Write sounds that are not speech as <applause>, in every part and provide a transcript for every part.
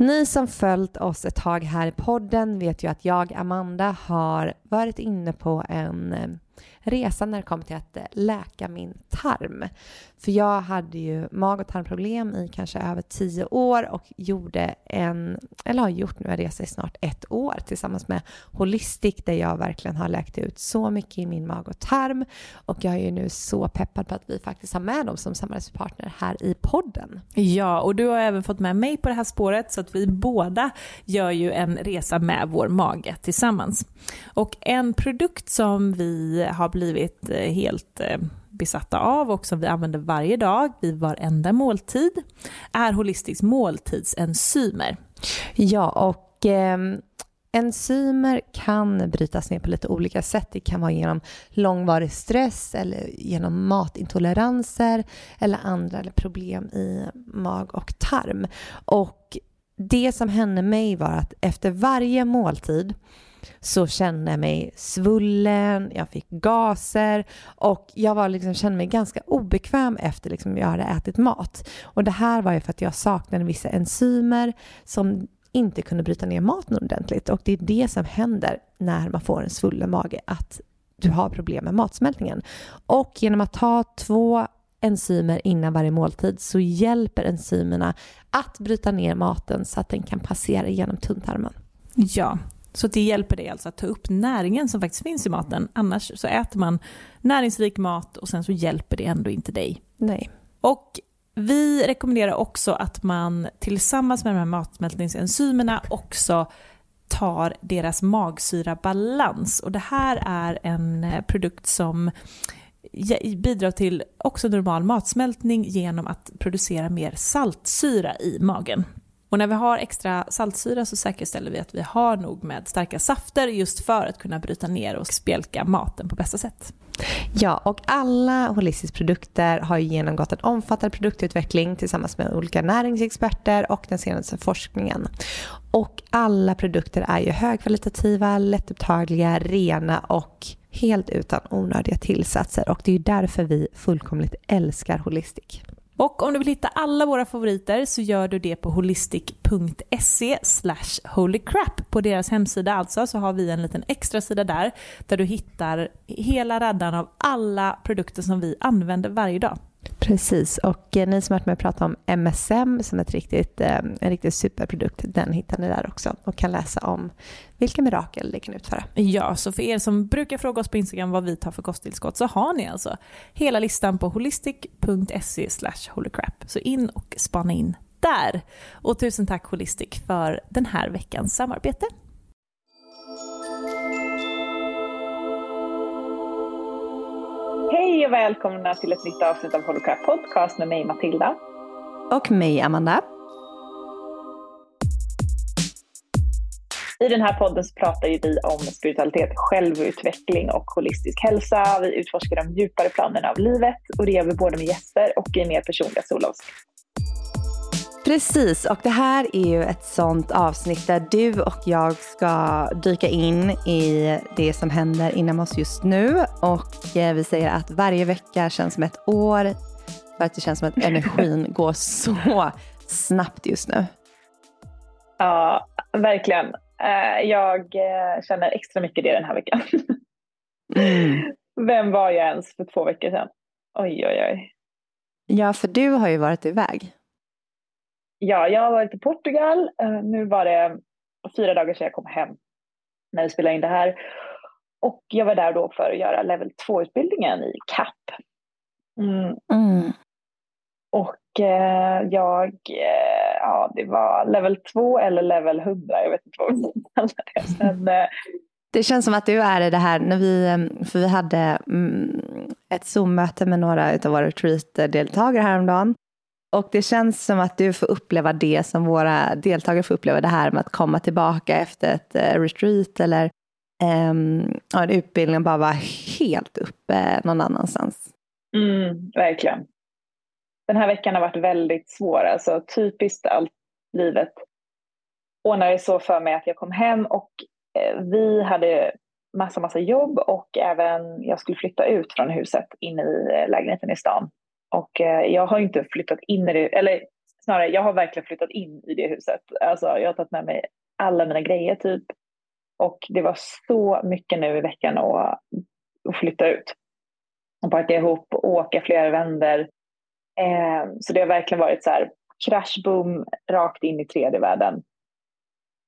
Ni som följt oss ett tag här i podden vet ju att jag, Amanda, har varit inne på en eh, resa när det kom till att eh, läka min tarm. För jag hade ju mag och tarmproblem i kanske över tio år och gjorde en, eller har gjort nu en resa i snart ett år tillsammans med Holistic där jag verkligen har läkt ut så mycket i min mag och tarm. Och jag är ju nu så peppad på att vi faktiskt har med dem som samarbetspartner här i podden. Ja, och du har även fått med mig på det här spåret så att vi båda gör ju en resa med vår mage tillsammans. Och en produkt som vi har blivit eh, helt eh, besatta av och som vi använder varje dag vid varenda måltid är holistiskt måltidsenzymer. Ja, och eh, enzymer kan brytas ner på lite olika sätt. Det kan vara genom långvarig stress eller genom matintoleranser eller andra problem i mag och tarm. Och det som hände mig var att efter varje måltid så kände jag mig svullen, jag fick gaser och jag var liksom, kände mig ganska obekväm efter liksom jag hade ätit mat. Och det här var ju för att jag saknade vissa enzymer som inte kunde bryta ner maten ordentligt och det är det som händer när man får en svullen mage, att du har problem med matsmältningen. Och genom att ta två enzymer innan varje måltid så hjälper enzymerna att bryta ner maten så att den kan passera genom tunntarmen. Ja, så det hjälper dig alltså att ta upp näringen som faktiskt finns i maten. Annars så äter man näringsrik mat och sen så hjälper det ändå inte dig. Nej. Och vi rekommenderar också att man tillsammans med de här matsmältningsenzymerna också tar deras magsyrabalans. Och det här är en eh, produkt som bidrar till också normal matsmältning genom att producera mer saltsyra i magen. Och när vi har extra saltsyra så säkerställer vi att vi har nog med starka safter just för att kunna bryta ner och spjälka maten på bästa sätt. Ja, och alla Holistis produkter har genomgått en omfattande produktutveckling tillsammans med olika näringsexperter och den senaste forskningen. Och alla produkter är ju högkvalitativa, lättupptagliga, rena och helt utan onödiga tillsatser och det är ju därför vi fullkomligt älskar Holistic. Och om du vill hitta alla våra favoriter så gör du det på holistic.se holycrap. På deras hemsida alltså så har vi en liten extra sida där där du hittar hela raddan av alla produkter som vi använder varje dag. Precis, och eh, ni som har varit med och pratat om MSM som ett riktigt, eh, en riktigt superprodukt, den hittar ni där också och kan läsa om vilka mirakel det kan utföra. Ja, så för er som brukar fråga oss på Instagram vad vi tar för kosttillskott så har ni alltså hela listan på holistic.se slash holycrap. Så in och spana in där. Och tusen tack Holistic för den här veckans samarbete. Hej och välkomna till ett nytt avsnitt av Holocrap Podcast med mig Matilda. Och mig Amanda. I den här podden så pratar ju vi om spiritualitet, självutveckling och holistisk hälsa. Vi utforskar de djupare planerna av livet och det gör vi både med gäster och i mer personliga solavsnitt. Precis, och det här är ju ett sånt avsnitt där du och jag ska dyka in i det som händer inom oss just nu. Och eh, vi säger att varje vecka känns som ett år för att det känns som att energin <laughs> går så snabbt just nu. Ja, verkligen. Eh, jag eh, känner extra mycket det den här veckan. Mm. <laughs> Vem var jag ens för två veckor sedan? Oj, oj, oj. Ja, för du har ju varit iväg. Ja, jag har varit i Portugal. Eh, nu var det fyra dagar sedan jag kom hem när vi spelade in det här. Och jag var där då för att göra level 2-utbildningen i CAP. Mm. Mm. Och eh, jag, eh, ja det var level 2 eller level 100, jag vet inte vad vi kallar det. Men, <laughs> eh, det känns som att du är i det här, när vi, eh, för vi hade mm, ett Zoom-möte med några av våra retreat-deltagare häromdagen. Och det känns som att du får uppleva det som våra deltagare får uppleva, det här med att komma tillbaka efter ett eh, retreat eller um, en utbildning och bara vara helt uppe någon annanstans. Mm, verkligen. Den här veckan har varit väldigt svår, alltså typiskt allt livet ordnade så för mig att jag kom hem och eh, vi hade massa, massa jobb och även jag skulle flytta ut från huset in i eh, lägenheten i stan. Och eh, jag har inte flyttat in i det, eller snarare jag har verkligen flyttat in i det huset. Alltså jag har tagit med mig alla mina grejer typ. Och det var så mycket nu i veckan att, att flytta ut. Och packa ihop åka flera vändor. Eh, så det har verkligen varit så här crash boom rakt in i tredje världen.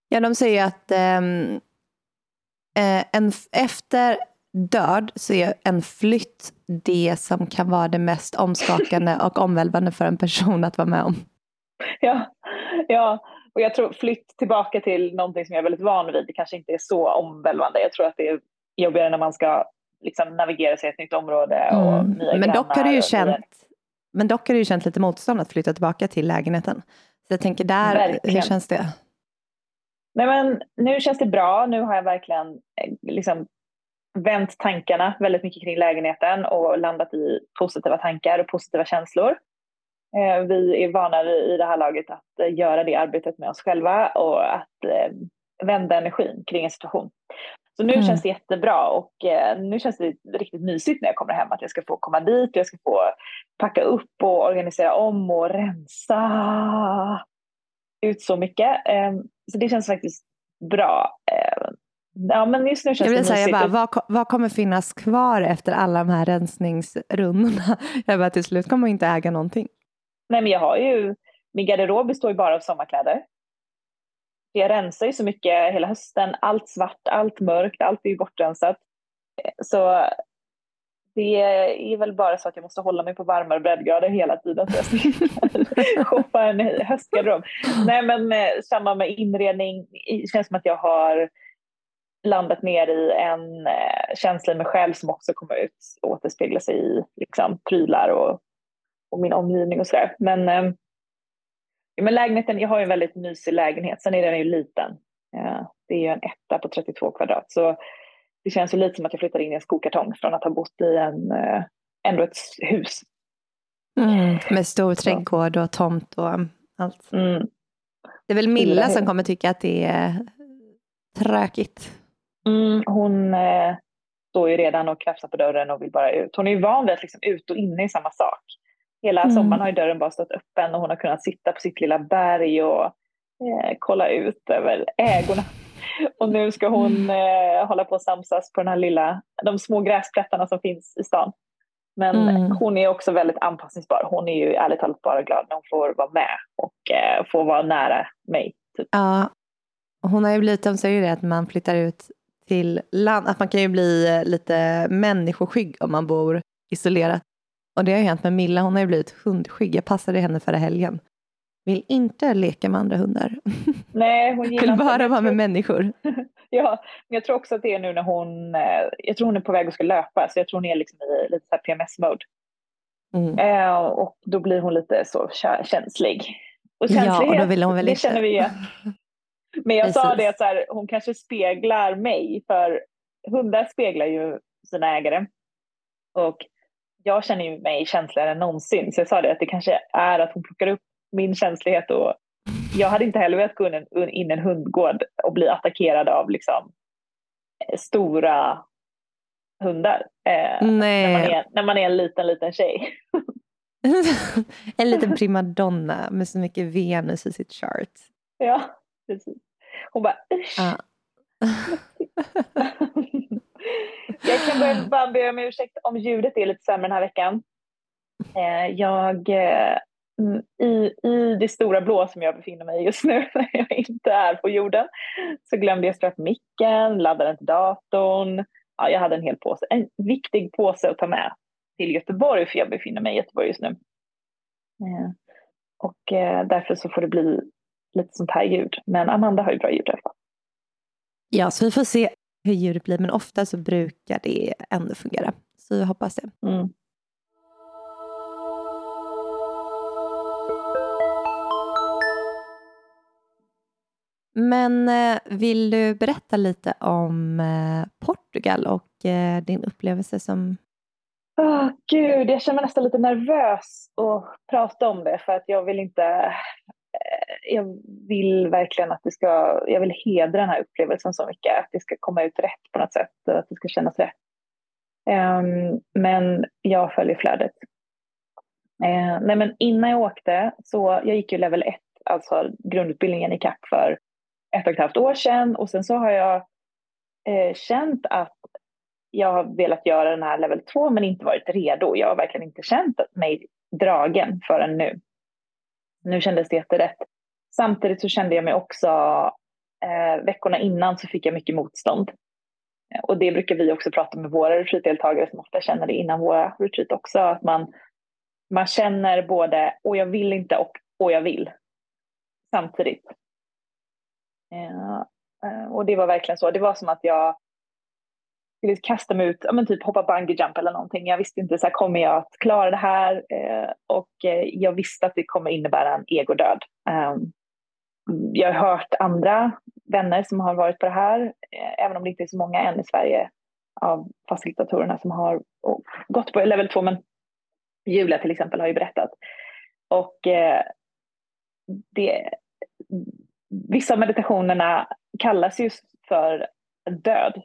Ja, de säger att ehm, eh, en, efter död så är en flytt det som kan vara det mest omskakande och omvälvande för en person att vara med om. Ja, ja. och jag tror flytt tillbaka till någonting som jag är väldigt van vid, det kanske inte är så omvälvande. Jag tror att det är jobbigare när man ska liksom navigera sig i ett nytt område och mm. nya men dock har du ju känt, Men dock har du ju känt lite motstånd att flytta tillbaka till lägenheten. Så jag tänker där, Verkligen. hur känns det? Nej, men nu känns det bra. Nu har jag verkligen eh, liksom vänt tankarna väldigt mycket kring lägenheten och landat i positiva tankar och positiva känslor. Eh, vi är vana i det här laget att eh, göra det arbetet med oss själva och att vända energin kring en situation. Så nu mm. känns det jättebra och nu känns det riktigt mysigt när jag kommer hem att jag ska få komma dit och jag ska få packa upp och organisera om och rensa ut så mycket. Så det känns faktiskt bra. Ja, men just nu känns jag det säga, jag bara, vad, vad kommer finnas kvar efter alla de här rensningsrundorna? <laughs> Jag bara, till slut kommer man inte äga någonting. Nej, men jag har ju, min garderob består ju bara av sommarkläder. Jag rensar ju så mycket hela hösten, allt svart, allt mörkt, allt är ju bortrensat. Så det är väl bara så att jag måste hålla mig på varmare breddgrader hela tiden så jag slipper shoppa en höstgarderob. Nej men eh, samma med inredning, det känns som att jag har landat ner i en eh, känsla i mig själv som också kommer ut och återspegla sig i liksom, prylar och, och min omgivning och sådär. Men, eh, men lägenheten, jag har ju en väldigt mysig lägenhet, sen är den ju liten. Ja, det är ju en etta på 32 kvadrat. Så det känns ju lite som att jag flyttar in i en skokartong från att ha bott i en, eh, ändå ett hus. Mm, med stor trädgård och tomt och allt. Mm. Det är väl Milla som kommer tycka att det är tråkigt. Mm, hon eh, står ju redan och krafsar på dörren och vill bara ut. Hon är ju van vid att liksom ut och inne i samma sak. Hela mm. sommaren har ju dörren bara stått öppen och hon har kunnat sitta på sitt lilla berg och eh, kolla ut över ägorna. <laughs> Och nu ska hon eh, hålla på att samsas på den här lilla, de små gräsplättarna som finns i stan. Men mm. hon är också väldigt anpassningsbar. Hon är ju ärligt talat bara glad när hon får vara med och eh, får vara nära mig. Typ. Ja, hon har ju blivit, de säger ju det att man flyttar ut till land, att man kan ju bli eh, lite människoskygg om man bor isolerat. Och det har ju hänt med Milla, hon har ju blivit hundskygg. Jag passade henne förra helgen. Vill inte leka med andra hundar. <laughs> Nej, hon gillar Vill bara vara med människor. <laughs> ja, men jag tror också att det är nu när hon, eh, jag tror hon är på väg att ska löpa, så jag tror hon är liksom i lite så PMS-mode. Mm. Eh, och då blir hon lite så känslig. Och ja, och då vill hon väl det inte. känner vi igen. <laughs> Men jag Precis. sa det att så här, hon kanske speglar mig, för hundar speglar ju sina ägare. Och jag känner ju mig känsligare än någonsin, så jag sa det att det kanske är att hon plockar upp min känslighet och jag hade inte heller velat gå in, in en hundgård och bli attackerad av liksom, eh, stora hundar. Eh, när, man är, när man är en liten, liten tjej. <laughs> en liten primadonna med så mycket Venus i sitt chart. Ja, precis. Hon bara usch. Ah. <laughs> jag kan börja, bara be om ursäkt om ljudet är lite sämre den här veckan. Eh, jag eh, Mm, i, i det stora blå som jag befinner mig i just nu, <laughs> när jag inte är på jorden, så glömde jag ströpa micken, ladda den till datorn. Ja, jag hade en hel påse, en viktig påse att ta med till Göteborg, för jag befinner mig i Göteborg just nu. Eh, och därför så får det bli lite sånt här ljud. Men Amanda har ju bra ljud i alla fall. Ja, så vi får se hur ljudet blir. Men ofta så brukar det ändå fungera. Så jag hoppas det. Mm. Men eh, vill du berätta lite om eh, Portugal och eh, din upplevelse som... Oh, Gud, jag känner mig nästan lite nervös att prata om det för att jag vill inte jag vill verkligen att det ska... Jag vill hedra den här upplevelsen så mycket, att det ska komma ut rätt på något sätt, att det ska kännas rätt. Um, men jag följer flödet. Uh, nej men innan jag åkte så, jag gick ju level 1, alltså grundutbildningen i CAP för ett och ett halvt år sedan och sen så har jag eh, känt att jag har velat göra den här level 2 men inte varit redo. Jag har verkligen inte känt mig dragen förrän nu. Nu kändes det jätterätt. Samtidigt så kände jag mig också, eh, veckorna innan så fick jag mycket motstånd. Eh, och det brukar vi också prata med våra retreatdeltagare som ofta känner det innan våra retreat också, att man, man känner både och jag vill inte och och jag vill samtidigt. Eh, eh, och det var verkligen så. Det var som att jag skulle kasta mig ut, ja, men typ hoppa bungee jump eller någonting. Jag visste inte, så här, kommer jag att klara det här? Eh, och eh, jag visste att det kommer innebära en egodöd. Eh, jag har hört andra vänner som har varit på det här, eh, även om det inte är så många än i Sverige av facilitatorerna som har oh, gått på level 2, men Julia till exempel har ju berättat. Och eh, det, vissa av meditationerna kallas ju för död.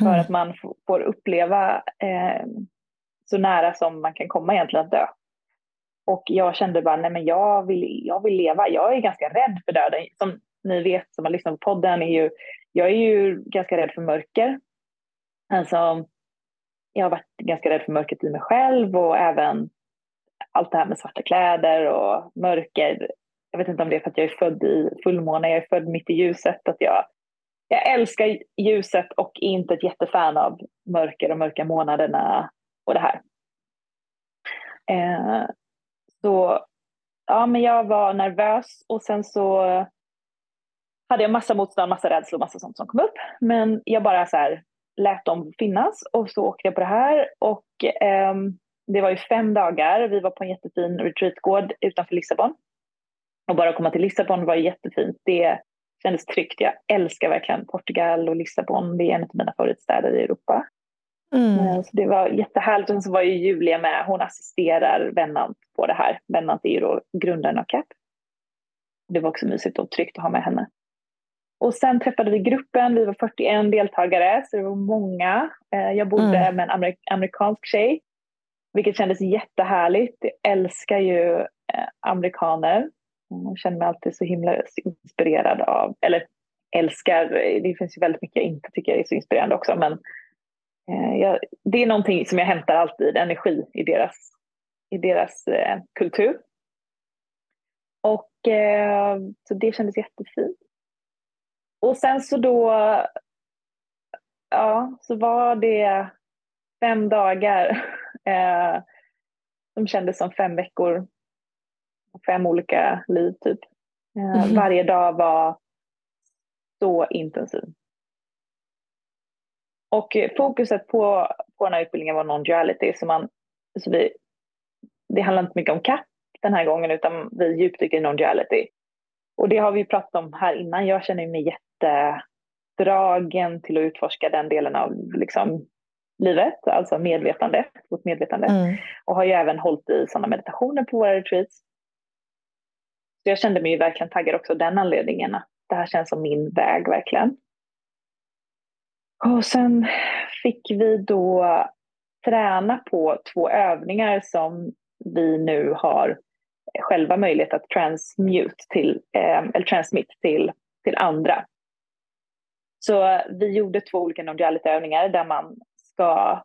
Mm. För att man får uppleva eh, så nära som man kan komma egentligen att dö. Och jag kände bara, nej men jag vill, jag vill leva. Jag är ganska rädd för döden. Som ni vet som har lyssnat på podden, är ju, jag är ju ganska rädd för mörker. Alltså, jag har varit ganska rädd för mörkret i mig själv och även allt det här med svarta kläder och mörker jag vet inte om det är för att jag är född i fullmåne, jag är född mitt i ljuset, att jag, jag älskar ljuset och är inte ett jättefan av mörker och mörka månaderna och det här. Eh, så ja, men jag var nervös och sen så hade jag massa motstånd, massa rädslor och massa sånt som kom upp. Men jag bara så här lät dem finnas och så åkte jag på det här och eh, det var ju fem dagar. Vi var på en jättefin retreatgård utanför Lissabon och bara att komma till Lissabon var jättefint. Det kändes tryggt. Jag älskar verkligen Portugal och Lissabon. Det är en av mina favoritstäder i Europa. Mm. Eh, så det var jättehärligt. Och så var ju Julia med. Hon assisterar Vennant på det här. Vennant är ju då grundaren av CAP. Det var också mysigt och tryggt att ha med henne. Och sen träffade vi gruppen. Vi var 41 deltagare, så det var många. Eh, jag bodde mm. med en amerik amerikansk tjej, vilket kändes jättehärligt. Jag älskar ju eh, amerikaner. Mm, jag känner mig alltid så himla inspirerad av, eller älskar, det finns ju väldigt mycket jag inte tycker är så inspirerande också, men eh, jag, det är någonting som jag hämtar alltid energi i deras, i deras eh, kultur. Och eh, så det kändes jättefint. Och sen så då, ja, så var det fem dagar <laughs> eh, som kändes som fem veckor fem olika liv typ. Mm. Varje dag var så intensiv. Och fokuset på, på den här utbildningen var non-duality. Så man, så vi, det handlar inte mycket om CAP den här gången utan vi djupdyker i non-duality. Och det har vi pratat om här innan. Jag känner mig jättedragen till att utforska den delen av liksom, livet, alltså medvetande, vårt medvetande. Mm. Och har ju även hållit i sådana meditationer på våra retreats. Så jag kände mig verkligen taggad också av den anledningen att det här känns som min väg verkligen. Och sen fick vi då träna på två övningar som vi nu har själva möjlighet att transmute till, eh, eller transmit till, till andra. Så vi gjorde två olika non-duality-övningar där man ska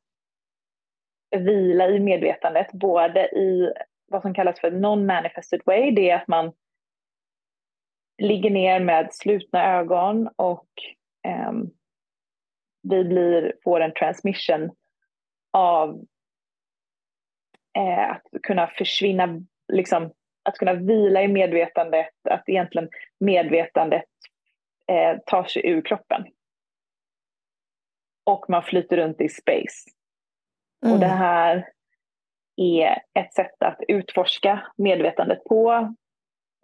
vila i medvetandet, både i vad som kallas för non-manifested way, det är att man ligger ner med slutna ögon och eh, vi blir, får en transmission av eh, att kunna försvinna, liksom, att kunna vila i medvetandet, att egentligen medvetandet eh, tar sig ur kroppen. Och man flyter runt i space. Mm. Och det här är ett sätt att utforska medvetandet på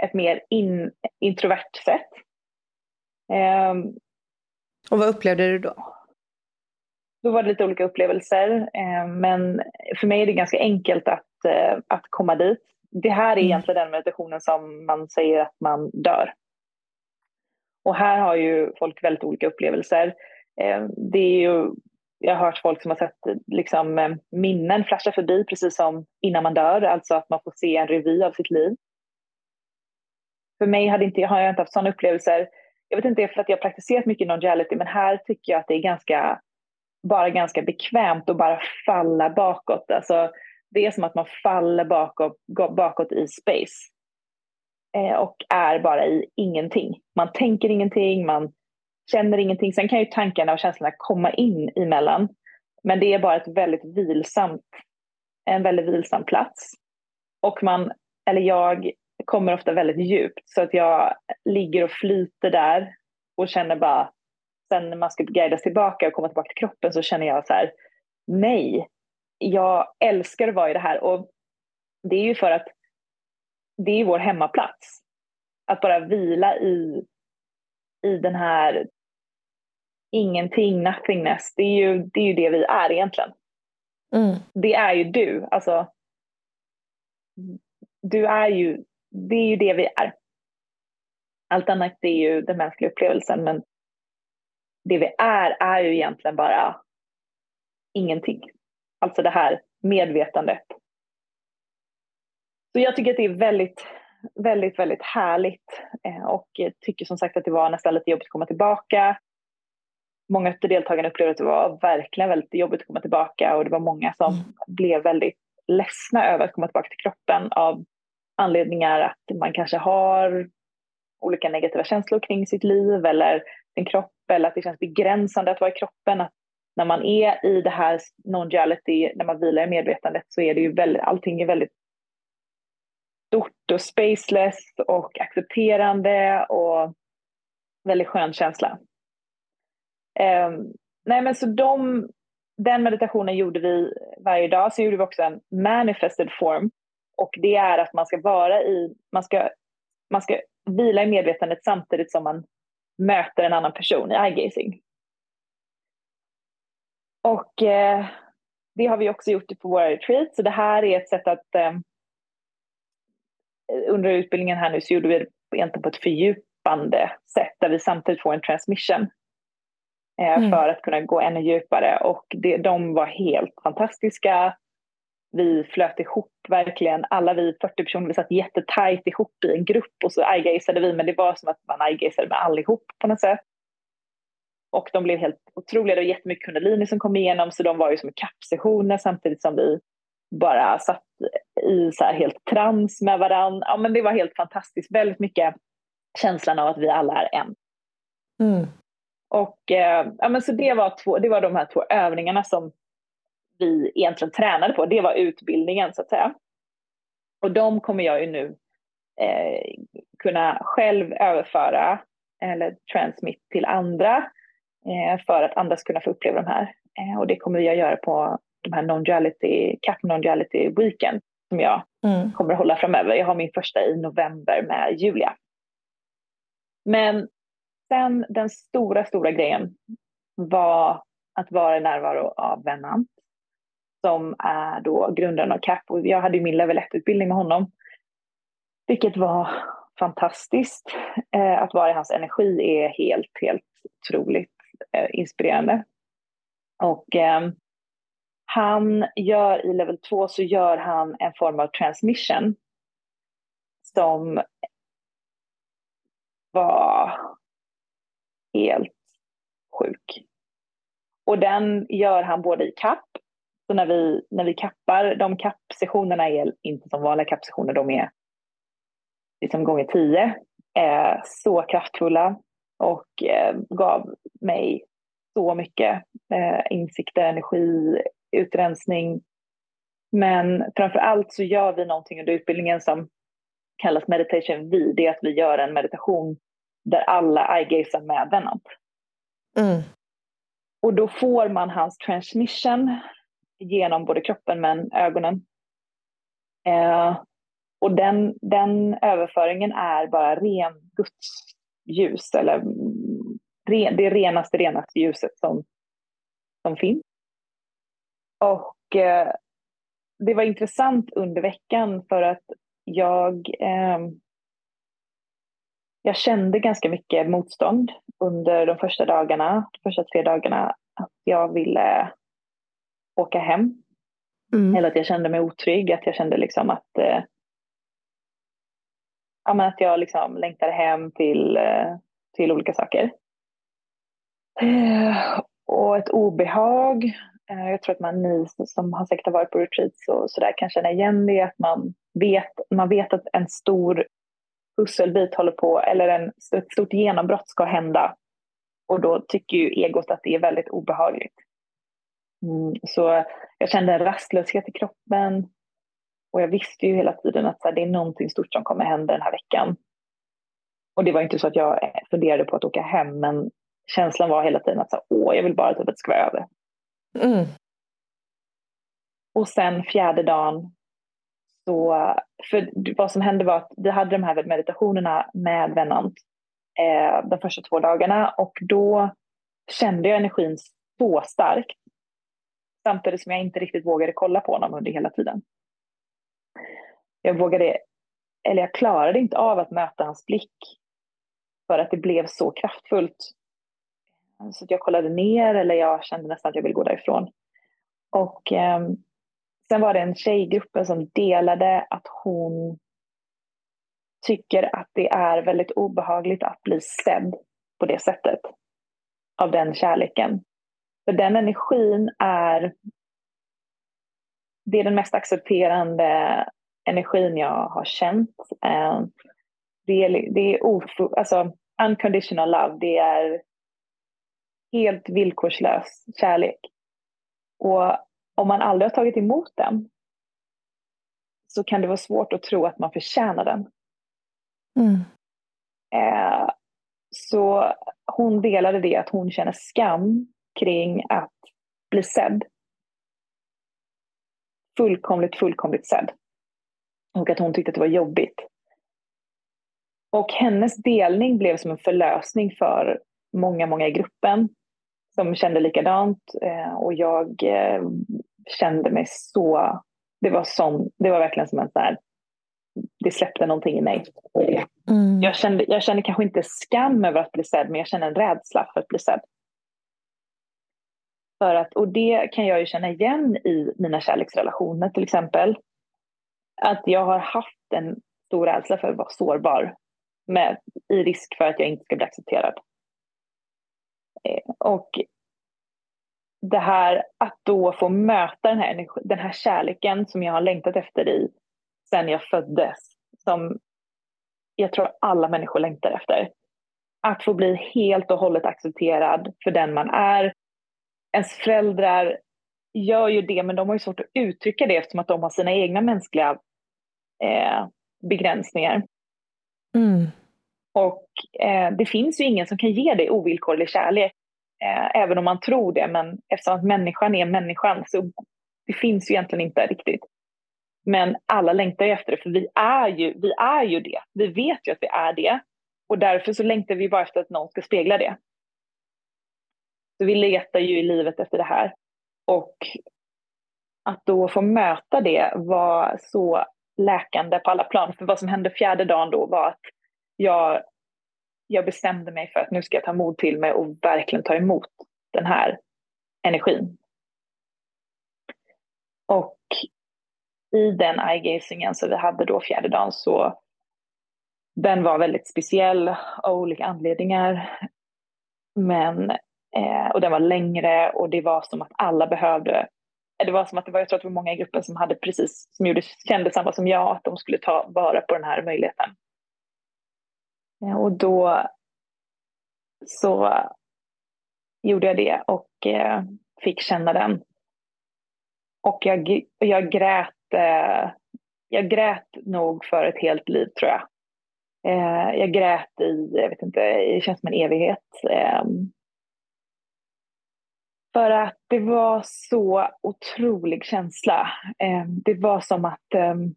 ett mer in, introvert sätt. Um, och vad upplevde du då? Då var det lite olika upplevelser, eh, men för mig är det ganska enkelt att, eh, att komma dit. Det här är mm. egentligen den meditationen som man säger att man dör. Och här har ju folk väldigt olika upplevelser. Eh, det är ju, jag har hört folk som har sett liksom, minnen flasha förbi precis som innan man dör, alltså att man får se en revy av sitt liv. För mig hade inte, har jag inte haft sådana upplevelser. Jag vet inte för att jag har praktiserat mycket non-reality, men här tycker jag att det är ganska, bara ganska bekvämt att bara falla bakåt. Alltså, det är som att man faller bakåt, bakåt i space eh, och är bara i ingenting. Man tänker ingenting, man känner ingenting. Sen kan ju tankarna och känslorna komma in emellan. Men det är bara ett väldigt vilsamt, en väldigt vilsam plats. Och man, eller jag, kommer ofta väldigt djupt så att jag ligger och flyter där och känner bara, sen när man ska guidas tillbaka och komma tillbaka till kroppen så känner jag så här, nej, jag älskar att vara i det här och det är ju för att det är vår hemmaplats. Att bara vila i, i den här ingenting, nothingness, det är ju det, är ju det vi är egentligen. Mm. Det är ju du, alltså. Du är ju, det är ju det vi är. Allt annat är ju den mänskliga upplevelsen, men det vi är är ju egentligen bara ingenting. Alltså det här medvetandet. Så jag tycker att det är väldigt, väldigt, väldigt härligt eh, och tycker som sagt att det var nästan lite jobbigt att komma tillbaka. Många av deltagarna upplevde att det var verkligen väldigt jobbigt att komma tillbaka och det var många som mm. blev väldigt ledsna över att komma tillbaka till kroppen av anledningar att man kanske har olika negativa känslor kring sitt liv eller sin kropp eller att det känns begränsande att vara i kroppen. Att när man är i det här non-duality, när man vilar i medvetandet så är det ju väldigt, allting är väldigt stort och spaceless och accepterande och väldigt skön känsla. Um, nej men så de, den meditationen gjorde vi varje dag. Så gjorde vi också en manifested form. Och det är att man ska vara i, man ska, man ska vila i medvetandet samtidigt som man möter en annan person i eye-gazing. Och eh, det har vi också gjort på våra retreats. Så det här är ett sätt att eh, under utbildningen här nu så gjorde vi det egentligen på ett fördjupande sätt där vi samtidigt får en transmission eh, mm. för att kunna gå ännu djupare och det, de var helt fantastiska. Vi flöt ihop verkligen, alla vi 40 personer, vi satt jättetajt ihop i en grupp och så eye vi men det var som att man eye med allihop på något sätt. Och de blev helt otroliga, det var jättemycket kundalini som kom igenom så de var ju som kappsessioner samtidigt som vi bara satt i så här helt trans med varandra. Ja, men det var helt fantastiskt, väldigt mycket känslan av att vi alla är en. Mm. Och eh, ja, men så det var, två, det var de här två övningarna som vi egentligen tränade på. Det var utbildningen så att säga. Och de kommer jag ju nu eh, kunna själv överföra eller transmit till andra eh, för att andra ska kunna få uppleva de här. Eh, och det kommer jag göra på de här non-duality, CAP non-duality weekend som jag mm. kommer att hålla framöver. Jag har min första i november med Julia. Men sen den stora, stora grejen var att vara i närvaro av Venant som är då grundaren av CAP. Och jag hade min level 1-utbildning med honom. Vilket var fantastiskt. Eh, att vara i hans energi är helt, helt otroligt eh, inspirerande. Och eh, han gör i level 2 så gör han en form av transmission som var helt sjuk. Och den gör han både i CAP så när vi, när vi kappar, de kappsessionerna är inte som vanliga kappsessioner, de är liksom gånger tio, eh, så kraftfulla och eh, gav mig så mycket eh, insikter, energi, utrensning. Men framför allt så gör vi någonting under utbildningen som kallas meditation V. Det är att vi gör en meditation där alla eye med Venant. Mm. Och då får man hans transmission genom både kroppen men ögonen. Eh, och den, den överföringen är bara ren Guds ljus eller det renaste, renaste ljuset som, som finns. Och eh, det var intressant under veckan för att jag, eh, jag kände ganska mycket motstånd under de första dagarna, de första tre dagarna, att jag ville åka hem. Mm. Eller att jag kände mig otrygg, att jag kände liksom att, eh, ja, men att jag liksom längtade hem till, eh, till olika saker. Eh, och ett obehag. Eh, jag tror att man, ni som har säkert varit på retreats och sådär kan känna igen det. Att man vet, man vet att en stor pusselbit håller på, eller en, ett stort genombrott ska hända. Och då tycker ju egot att det är väldigt obehagligt. Mm, så jag kände en rastlöshet i kroppen. Och jag visste ju hela tiden att här, det är någonting stort som kommer hända den här veckan. Och det var inte så att jag funderade på att åka hem, men känslan var hela tiden att så här, Åh, jag vill bara typ att det ska vara över. Mm. Och sen fjärde dagen, så, för vad som hände var att vi hade de här meditationerna med Vennant eh, de första två dagarna och då kände jag energin så starkt samtidigt som jag inte riktigt vågade kolla på honom under hela tiden. Jag vågade, eller jag klarade inte av att möta hans blick för att det blev så kraftfullt. Så jag kollade ner eller jag kände nästan att jag ville gå därifrån. Och eh, sen var det en tjej i gruppen som delade att hon tycker att det är väldigt obehagligt att bli sedd på det sättet. Av den kärleken. För den energin är det är den mest accepterande energin jag har känt. Eh, det är, det är ofo, alltså, unconditional love, det är helt villkorslös kärlek. Och om man aldrig har tagit emot den så kan det vara svårt att tro att man förtjänar den. Mm. Eh, så hon delade det att hon känner skam kring att bli sedd. Fullkomligt, fullkomligt sedd. Och att hon tyckte att det var jobbigt. Och hennes delning blev som en förlösning för många, många i gruppen som kände likadant. Eh, och jag eh, kände mig så... Det var, som, det var verkligen som en sån här... Det släppte någonting i mig. Mm. Jag, kände, jag kände kanske inte skam över att bli sedd, men jag kände en rädsla för att bli sedd. För att, och det kan jag ju känna igen i mina kärleksrelationer till exempel. Att jag har haft en stor rädsla för att vara sårbar med, i risk för att jag inte ska bli accepterad. Eh, och det här att då få möta den här, den här kärleken som jag har längtat efter i sen jag föddes. Som jag tror alla människor längtar efter. Att få bli helt och hållet accepterad för den man är. Ens föräldrar gör ju det men de har ju svårt att uttrycka det eftersom att de har sina egna mänskliga eh, begränsningar. Mm. Och eh, det finns ju ingen som kan ge dig ovillkorlig kärlek, eh, även om man tror det. Men eftersom att människan är människan så det finns ju egentligen inte riktigt. Men alla längtar ju efter det, för vi är, ju, vi är ju det. Vi vet ju att vi är det. Och därför så längtar vi bara efter att någon ska spegla det. Så vi letar ju i livet efter det här. Och att då få möta det var så läkande på alla plan. För vad som hände fjärde dagen då var att jag, jag bestämde mig för att nu ska jag ta mod till mig och verkligen ta emot den här energin. Och i den eye-gazingen som vi hade då fjärde dagen så den var väldigt speciell av olika anledningar. Men, eh, och den var längre och det var som att alla behövde eh, det var som att det var, jag tror att det var många i gruppen som hade precis, som gjorde, kände samma som jag, att de skulle ta vara på den här möjligheten. Eh, och då så gjorde jag det och eh, fick känna den. Och jag, jag grät, eh, jag grät nog för ett helt liv tror jag. Eh, jag grät i, jag vet inte, det känns som en evighet. Ehm, för att det var så otrolig känsla. Ehm, det var som att ehm,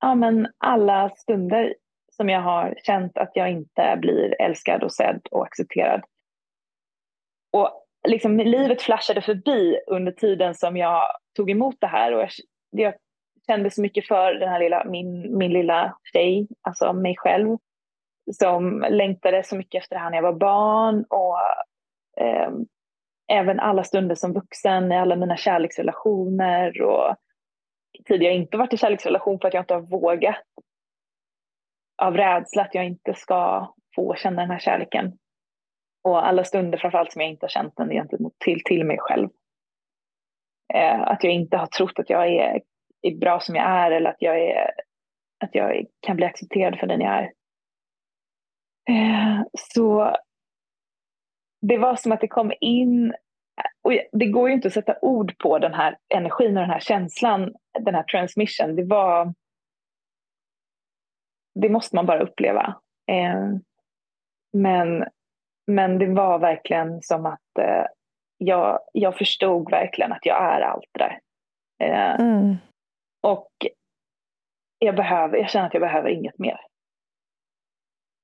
ja, men alla stunder som jag har känt att jag inte blir älskad och sedd och accepterad. Och liksom livet flashade förbi under tiden som jag tog emot det här och jag, jag kände så mycket för den här lilla, min, min lilla tjej, alltså mig själv, som längtade så mycket efter det här när jag var barn och eh, även alla stunder som vuxen i alla mina kärleksrelationer och tidigare inte varit i kärleksrelation för att jag inte har vågat av rädsla att jag inte ska få känna den här kärleken. Och alla stunder framförallt som jag inte har känt den gentemot till, till mig själv. Eh, att jag inte har trott att jag är, är bra som jag är eller att jag, är, att jag kan bli accepterad för den jag är. Eh, så det var som att det kom in, och det går ju inte att sätta ord på den här energin och den här känslan, den här transmission. Det var, det måste man bara uppleva. Eh, men, men det var verkligen som att eh, jag, jag förstod verkligen att jag är allt det där. Mm. Och jag, behöver, jag känner att jag behöver inget mer.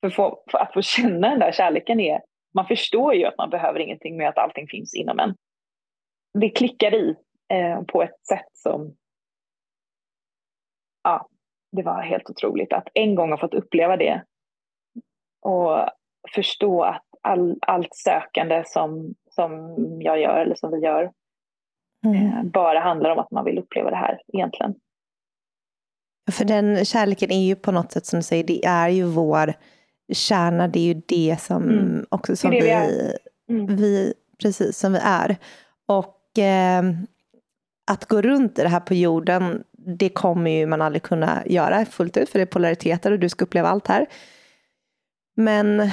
För, få, för att få känna den där kärleken är, man förstår ju att man behöver ingenting med att allting finns inom en. Det klickar i eh, på ett sätt som, ja, det var helt otroligt att en gång ha fått uppleva det och förstå att all, allt sökande som, som jag gör eller som vi gör mm. eh, bara handlar om att man vill uppleva det här egentligen. För den kärleken är ju på något sätt som du säger, det är ju vår kärna, det är ju det som mm. också som vi, vi, mm. vi, precis som vi är. Och eh, att gå runt i det här på jorden, det kommer ju man aldrig kunna göra fullt ut, för det är polariteter och du ska uppleva allt här. Men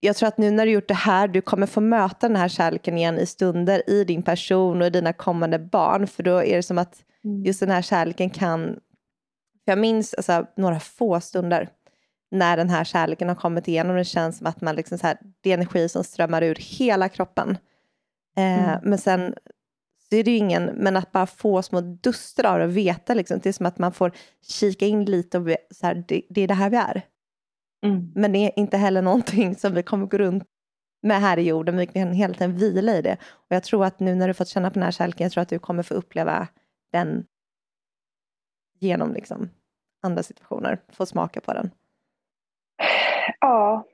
jag tror att nu när du gjort det här, du kommer få möta den här kärleken igen i stunder i din person och i dina kommande barn, för då är det som att mm. just den här kärleken kan jag minns alltså, några få stunder när den här kärleken har kommit igenom. Det känns som att man liksom så här, det är energi som strömmar ur hela kroppen. Eh, mm. Men sen så är det ju ingen, men att bara få små duster av det och veta liksom, det är som att man får kika in lite och så här, det, det är det här vi är. Mm. Men det är inte heller någonting som vi kommer gå runt med här i jorden, vi kan hela tiden vila i det. Och jag tror att nu när du fått känna på den här kärleken, jag tror att du kommer få uppleva den genom liksom andra situationer, få smaka på den. Ja,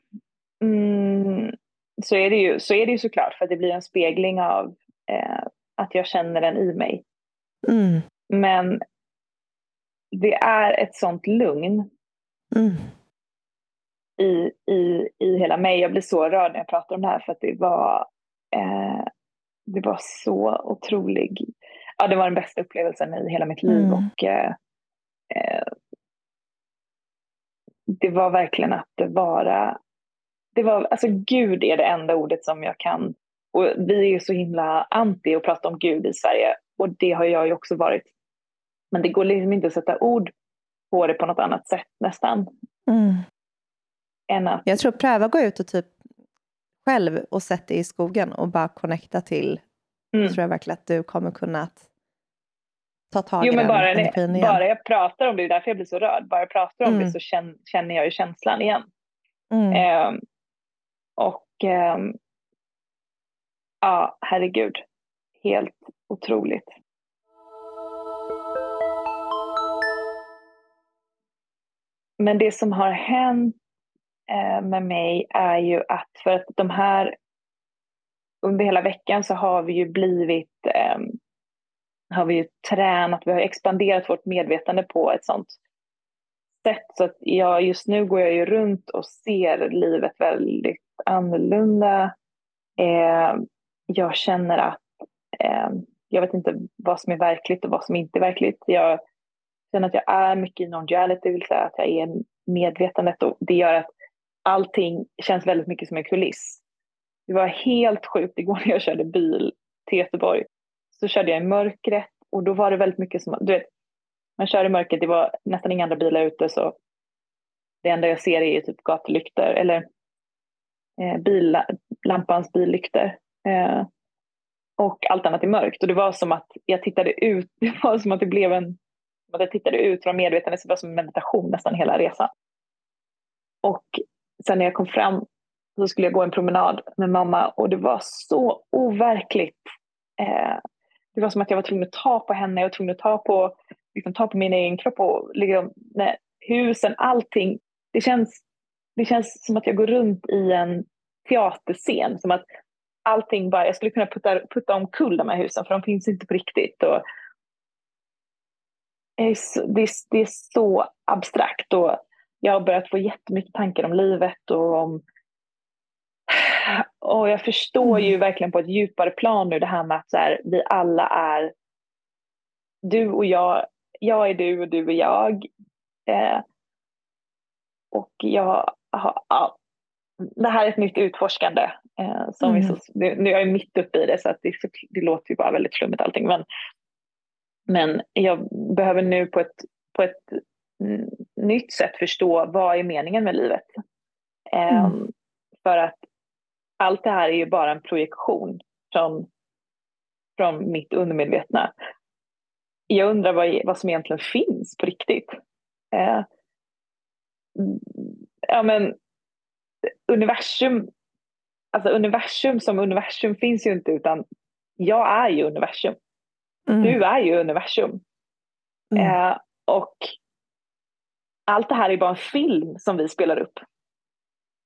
mm, så, är det ju, så är det ju såklart för det blir en spegling av eh, att jag känner den i mig. Mm. Men det är ett sånt lugn mm. i, i, i hela mig. Jag blir så rörd när jag pratar om det här för att det var, eh, det var så otrolig, ja det var den bästa upplevelsen i hela mitt liv mm. och eh, eh det var verkligen att vara, det var, alltså Gud är det enda ordet som jag kan, och vi är ju så himla anti att prata om Gud i Sverige och det har jag ju också varit. Men det går liksom inte att sätta ord på det på något annat sätt nästan. Mm. Än att... Jag tror pröva gå ut och typ själv och sätta dig i skogen och bara connecta till. Mm. Så tror jag verkligen att du kommer kunna ta tag jo, i men den bara, energin igen. Bara jag pratar om det, det är därför jag blir så rörd. Bara jag pratar om mm. det så känner, känner jag ju känslan igen. Mm. Eh, och eh, ja, herregud. Helt otroligt. Men det som har hänt eh, med mig är ju att för att de här under hela veckan så har vi ju blivit ehm, har vi ju tränat, vi har expanderat vårt medvetande på ett sånt sätt så att jag, just nu går jag ju runt och ser livet väldigt annorlunda. Eh, jag känner att eh, jag vet inte vad som är verkligt och vad som inte är verkligt. Jag känner att jag är mycket i non-duality, det vill säga att jag är medvetandet och det gör att allting känns väldigt mycket som en kuliss. Det var helt sjukt igår när jag körde bil till Göteborg så körde jag i mörkret och då var det väldigt mycket som, du vet, man kör i mörkret, det var nästan inga andra bilar ute så det enda jag ser är typ gatulyktor eller eh, bil, lampans billyktor. Eh, och allt annat är mörkt och det var som att jag tittade ut, <laughs> det var som att det blev en, att jag tittade ut från medvetandet, det var som en meditation nästan hela resan. Och sen när jag kom fram så skulle jag gå en promenad med mamma och det var så overkligt. Eh, det var som att jag var tvungen att ta på henne, jag var tvungen att ta på, liksom, ta på min egen kropp och liksom, nej, husen, allting. Det känns, det känns som att jag går runt i en teaterscen, som att allting bara, jag skulle kunna putta, putta omkull de här husen för de finns inte på riktigt. Och, det, är det, är, det är så abstrakt och jag har börjat få jättemycket tankar om livet och om och jag förstår ju mm. verkligen på ett djupare plan nu det här med att så här, vi alla är du och jag, jag är du och du är jag. Eh, och jag har, ja, det här är ett nytt utforskande. Eh, som mm. vi så, nu är jag mitt uppe i det så att det, det låter ju bara väldigt flummigt allting. Men, men jag behöver nu på ett, på ett nytt sätt förstå vad är meningen med livet. Eh, mm. För att allt det här är ju bara en projektion från, från mitt undermedvetna. Jag undrar vad, vad som egentligen finns på riktigt. Eh, ja, men, universum, alltså universum som universum finns ju inte utan jag är ju universum. Mm. Du är ju universum. Mm. Eh, och allt det här är bara en film som vi spelar upp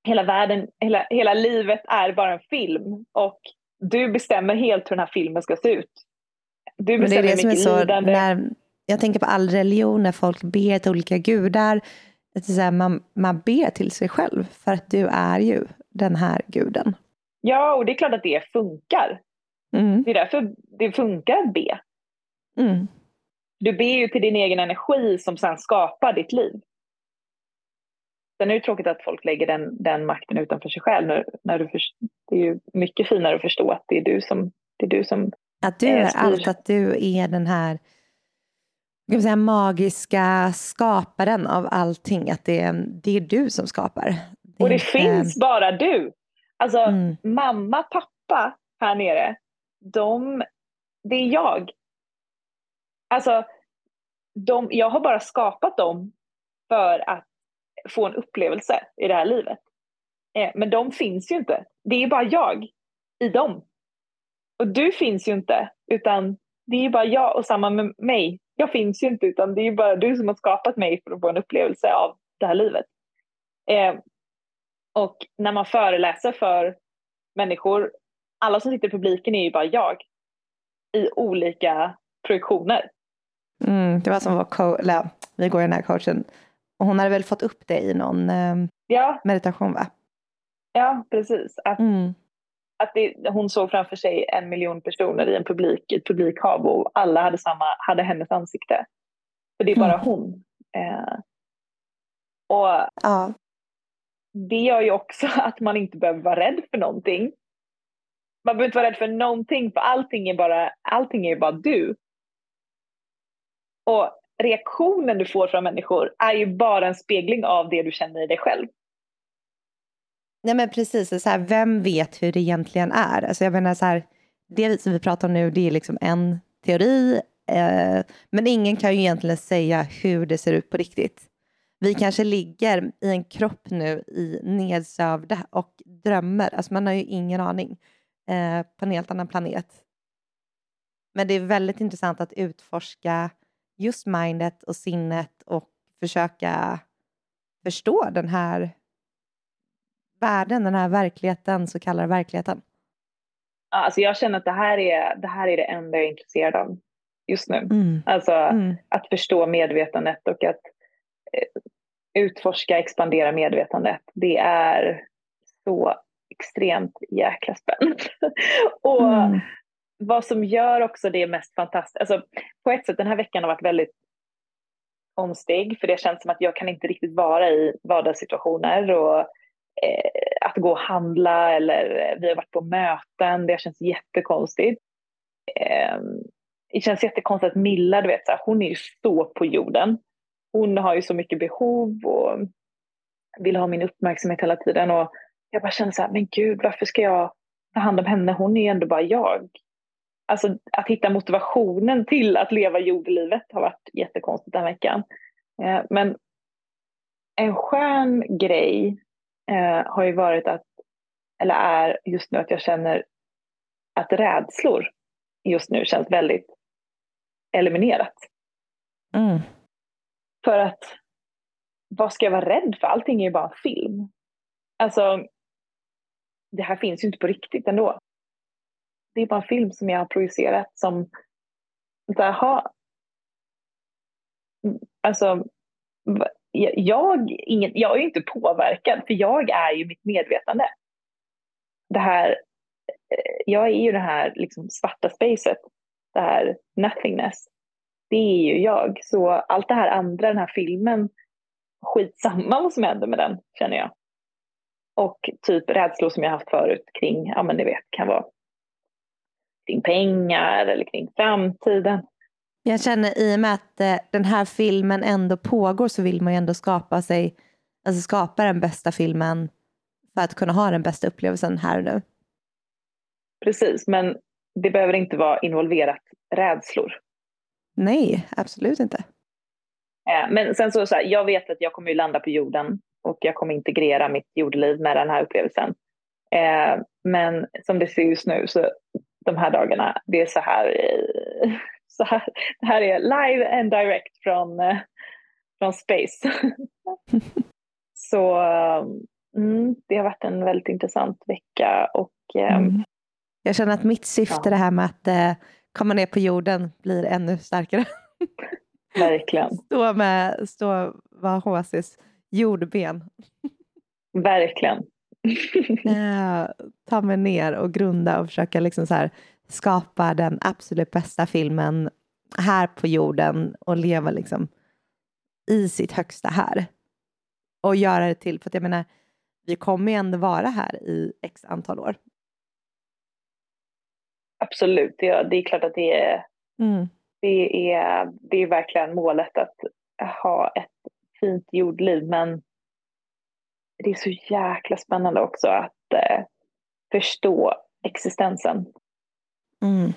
hela världen, hela, hela livet är bara en film och du bestämmer helt hur den här filmen ska se ut. Du bestämmer det är det som är så, lidande. När, jag tänker på all religion, när folk ber till olika gudar. Så här, man, man ber till sig själv för att du är ju den här guden. Ja, och det är klart att det funkar. Mm. Det är därför det funkar att be. Mm. Du ber ju till din egen energi som sen skapar ditt liv. Sen är det tråkigt att folk lägger den, den makten utanför sig själv. När, när du för, det är ju mycket finare att förstå att det är du som, det är du som Att du är allt, att du är den här kan säga, magiska skaparen av allting. Att det är, det är du som skapar. Det och det inte... finns bara du. Alltså mm. mamma, pappa här nere, de, det är jag. Alltså, de, jag har bara skapat dem för att få en upplevelse i det här livet. Eh, men de finns ju inte. Det är bara jag i dem. Och du finns ju inte, utan det är bara jag och samma med mig. Jag finns ju inte, utan det är bara du som har skapat mig för att få en upplevelse av det här livet. Eh, och när man föreläser för människor, alla som sitter i publiken är ju bara jag i olika projektioner. Mm, det var som vår vi går i den här coachen och hon hade väl fått upp det i någon eh, ja. meditation va? Ja, precis. Att, mm. att det, hon såg framför sig en miljon personer i en publik, ett publikhav och alla hade, samma, hade hennes ansikte. För det är bara mm. hon. Eh, och ja. det gör ju också <laughs> att man inte behöver vara rädd för någonting. Man behöver inte vara rädd för någonting för allting är bara, allting är bara du. Och reaktionen du får från människor är ju bara en spegling av det du känner i dig själv. Nej men precis, så här, vem vet hur det egentligen är? Alltså jag menar så här, det som vi pratar om nu det är liksom en teori, eh, men ingen kan ju egentligen säga hur det ser ut på riktigt. Vi kanske ligger i en kropp nu i nedsövda och drömmer, alltså man har ju ingen aning, eh, på en helt annan planet. Men det är väldigt intressant att utforska just mindet och sinnet och försöka förstå den här världen, den här verkligheten, så kallade verkligheten? Alltså jag känner att det här är det, här är det enda jag är intresserad av just nu. Mm. Alltså mm. att förstå medvetandet och att eh, utforska, expandera medvetandet. Det är så extremt jäkla spännande. <laughs> och mm vad som gör också det mest fantastiskt, alltså på ett sätt den här veckan har varit väldigt konstig för det känns som att jag kan inte riktigt vara i vardagssituationer och eh, att gå och handla eller eh, vi har varit på möten, det känns jättekonstigt. Eh, det känns jättekonstigt att Milla, du vet, så här, hon är ju så på jorden. Hon har ju så mycket behov och vill ha min uppmärksamhet hela tiden och jag bara känner så här, men gud, varför ska jag ta hand om henne? Hon är ju ändå bara jag alltså, att hitta motivationen till att leva jordelivet har varit jättekonstigt den veckan. Eh, men en skön grej eh, har ju varit att, eller är just nu att jag känner att rädslor just nu känns väldigt eliminerat. Mm. För att vad ska jag vara rädd för? Allting är ju bara film. Alltså, det här finns ju inte på riktigt ändå. Det är bara en film som jag har projicerat som, jaha, alltså, jag, ingen, jag är ju inte påverkad för jag är ju mitt medvetande. Det här, eh, jag är ju det här liksom svarta spacet, det här nothingness. Det är ju jag. Så allt det här andra, den här filmen, skitsamma vad som händer med den, känner jag. Och typ rädslor som jag haft förut kring, ja men ni vet, kan vara kring pengar eller kring framtiden. Jag känner i och med att eh, den här filmen ändå pågår så vill man ju ändå skapa sig, alltså skapa den bästa filmen för att kunna ha den bästa upplevelsen här och nu. Precis, men det behöver inte vara involverat rädslor. Nej, absolut inte. Eh, men sen så, så här, jag vet att jag kommer ju landa på jorden och jag kommer integrera mitt jordliv med den här upplevelsen. Eh, men som det ser ut just nu så de här dagarna, det är så här, så här det här är live and direct från, från space. <laughs> så mm, det har varit en väldigt intressant vecka och mm. Jag känner att mitt syfte, ja. det här med att eh, komma ner på jorden, blir ännu starkare. <laughs> Verkligen. Stå med, stå, vara HCs jordben. Verkligen. Uh, <laughs> ta mig ner och grunda och försöka liksom så här, skapa den absolut bästa filmen här på jorden och leva liksom i sitt högsta här. Och göra det till, för att jag menar, vi kommer ju ändå vara här i x antal år. Absolut, det, det är klart att det är, mm. det är, det är verkligen målet att ha ett fint jordliv, men det är så jäkla spännande också att eh, förstå existensen. Mm.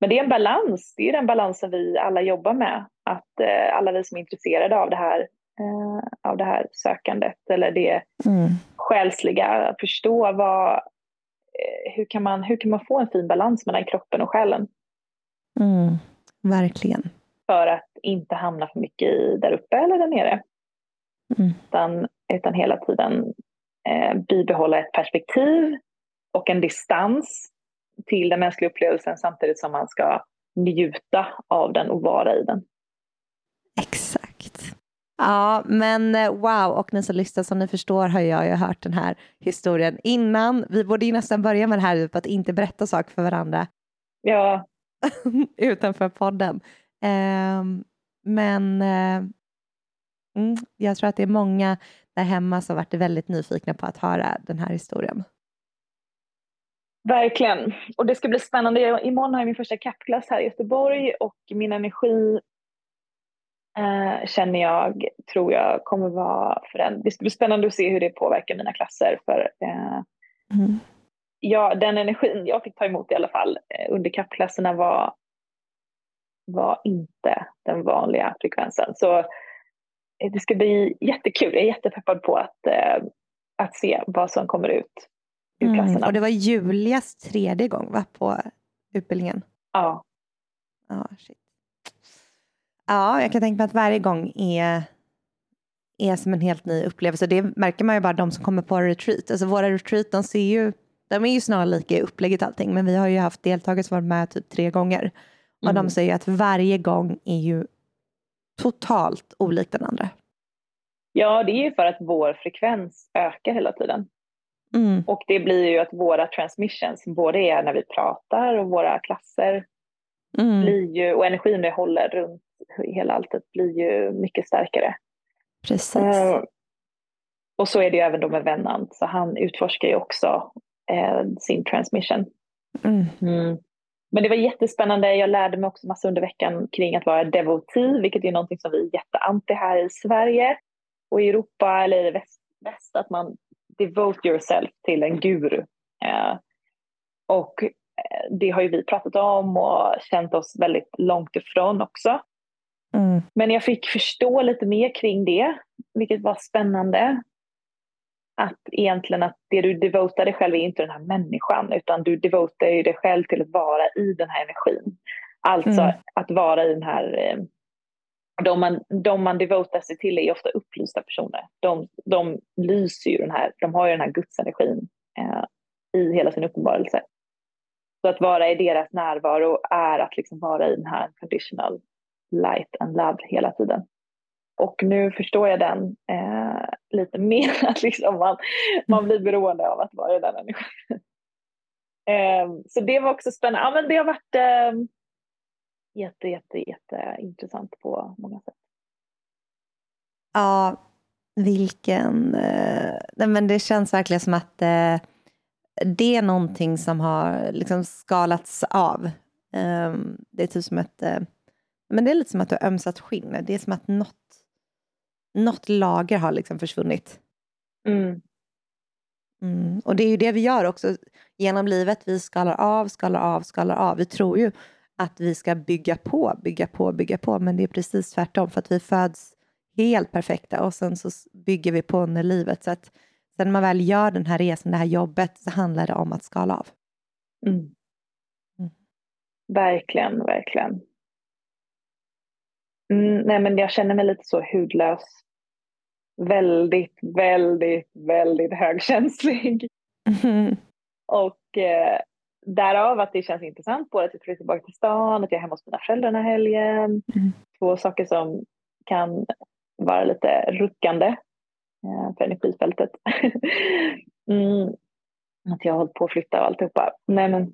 Men det är en balans, det är den balansen vi alla jobbar med. Att eh, alla vi som är intresserade av det här, eh, av det här sökandet eller det mm. själsliga, förstå vad, eh, hur, kan man, hur kan man få en fin balans mellan kroppen och själen? Mm. Verkligen. För att inte hamna för mycket i där uppe eller där nere. Mm. Utan, utan hela tiden eh, bibehålla ett perspektiv och en distans till den mänskliga upplevelsen samtidigt som man ska njuta av den och vara i den. Exakt. Ja, men eh, wow, och ni som lyssnar, som ni förstår har jag ju hört den här historien innan. Vi borde ju nästan börja med det här på att inte berätta saker för varandra. Ja. <laughs> Utanför podden. Eh, men eh, mm, jag tror att det är många där hemma som varit väldigt nyfikna på att höra den här historien. Verkligen. Och det ska bli spännande. Imorgon har jag min första kappklass här i Göteborg och min energi eh, känner jag, tror jag, kommer vara förändrad. Det ska bli spännande att se hur det påverkar mina klasser. För eh, mm. ja, den energin jag fick ta emot i alla fall eh, under kappklasserna var, var inte den vanliga frekvensen. Så det ska bli jättekul. Jag är jättepeppad på att, eh, att se vad som kommer ut Mm, och det var Julias tredje gång va, på utbildningen? Ja. Ja, shit. ja, jag kan tänka mig att varje gång är, är som en helt ny upplevelse. Det märker man ju bara de som kommer på retreat. Alltså våra retreat, de ser ju, de är ju snarlika i upplägget allting, men vi har ju haft deltagare som varit med typ tre gånger. Och mm. de säger att varje gång är ju totalt olikt den andra. Ja, det är ju för att vår frekvens ökar hela tiden. Mm. Och det blir ju att våra transmissions, både är när vi pratar och våra klasser, mm. blir ju, och energin vi håller runt hela alltet blir ju mycket starkare. Precis. Uh, och så är det ju även då med Vennan, så han utforskar ju också uh, sin transmission. Mm. Men det var jättespännande, jag lärde mig också massa under veckan kring att vara devotee, vilket är någonting som vi är jätteanti här i Sverige och i Europa eller i väst, väst att man devote yourself till en guru. Eh, och eh, det har ju vi pratat om och känt oss väldigt långt ifrån också. Mm. Men jag fick förstå lite mer kring det, vilket var spännande. Att egentligen att det du devotar dig själv är inte den här människan utan du devotar dig själv till att vara i den här energin. Alltså mm. att vara i den här eh, de man, de man devotar sig till är ofta upplysta personer. De, de lyser ju den här, de har ju den här gudsenergin eh, i hela sin uppenbarelse. Så att vara i deras närvaro är att liksom vara i den här conditional light and love hela tiden. Och nu förstår jag den eh, lite mer, att <laughs> liksom man, man blir beroende av att vara i den energin. <laughs> eh, så det var också spännande. Ja, men det har varit eh, jätte, jätte, jätte intressant på många sätt. Ja, vilken... Eh, nej men det känns verkligen som att eh, det är någonting som har liksom skalats av. Eh, det är typ som ett... Eh, men det är lite som att du har ömsat skinn. Det är som att något, något lager har liksom försvunnit. Mm. Mm. Och det är ju det vi gör också genom livet. Vi skalar av, skalar av, skalar av. Vi tror ju att vi ska bygga på, bygga på, bygga på. Men det är precis tvärtom för att vi föds helt perfekta och sen så bygger vi på under livet. Så att sen när man väl gör den här resan, det här jobbet, så handlar det om att skala av. Mm. Mm. Verkligen, verkligen. Mm, nej, men jag känner mig lite så hudlös. Väldigt, väldigt, väldigt högkänslig. Mm. <laughs> Och eh, därav att det känns intressant både att jag flyttar tillbaka till stan, att jag är hemma hos mina föräldrar den här helgen. Mm. Två saker som kan vara lite ruckande eh, för energifältet. <laughs> mm. Att jag har hållit på att flytta och alltihopa. Nej, men...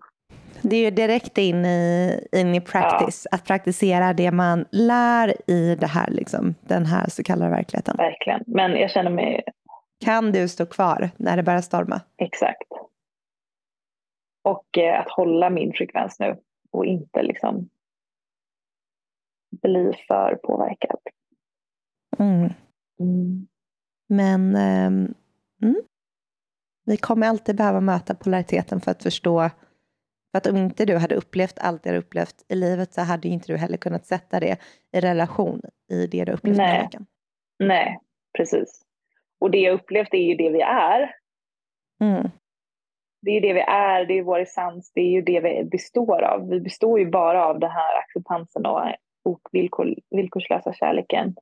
Det är ju direkt in i, in i practice, ja. att praktisera det man lär i det här, liksom, den här så kallade verkligheten. Verkligen, men jag känner mig... Kan du stå kvar när det börjar storma? Exakt. Och eh, att hålla min frekvens nu och inte liksom bli för påverkad. Mm. Mm. Men um, mm. vi kommer alltid behöva möta polariteten för att förstå för att om inte du hade upplevt allt det du upplevt i livet så hade inte du heller kunnat sätta det i relation i det du upplevt Nej. veckan. Nej, precis. Och det jag upplevt är ju det vi är. Mm det är det vi är, det är vår essens, det är ju det vi består av. Vi består ju bara av den här acceptansen och, och villkor, villkorslösa kärleken.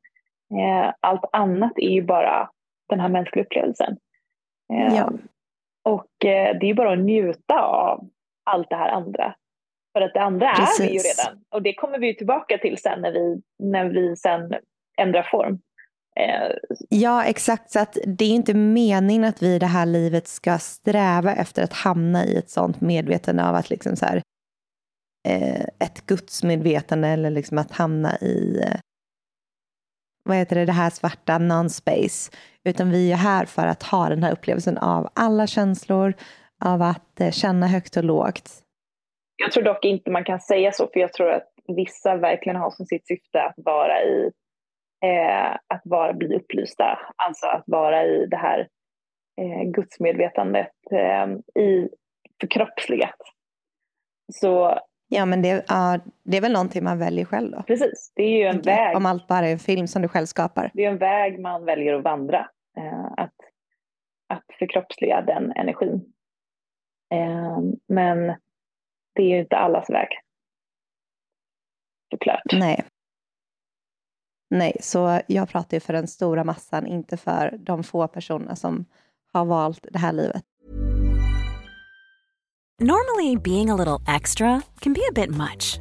Eh, allt annat är ju bara den här mänskliga upplevelsen. Eh, ja. Och eh, det är ju bara att njuta av allt det här andra. För att det andra Precis. är vi ju redan. Och det kommer vi ju tillbaka till sen när vi, när vi sen ändrar form. Eh, ja, exakt. Så att det är inte meningen att vi i det här livet ska sträva efter att hamna i ett sånt medvetande av att liksom så här, eh, ett gudsmedvetande eller liksom att hamna i eh, vad heter det, det här svarta non-space. Utan vi är här för att ha den här upplevelsen av alla känslor, av att eh, känna högt och lågt. Jag tror dock inte man kan säga så, för jag tror att vissa verkligen har som sitt syfte att vara i eh, att vara, bli upplysta, alltså att vara i det här eh, gudsmedvetandet eh, i förkroppsligat. Så Ja, men det, uh, det är väl någonting man väljer själv då? Precis, det är ju en väg. Om allt bara är en film som du själv skapar. Det är en väg man väljer att vandra. Eh, att, att förkroppsliga den energin. Eh, men det är ju inte allas väg. Såklart. Nej. Nej, så jag pratar ju för den stora massan, inte för de få personer som har valt det här livet. Normally being a little extra can be a bit much,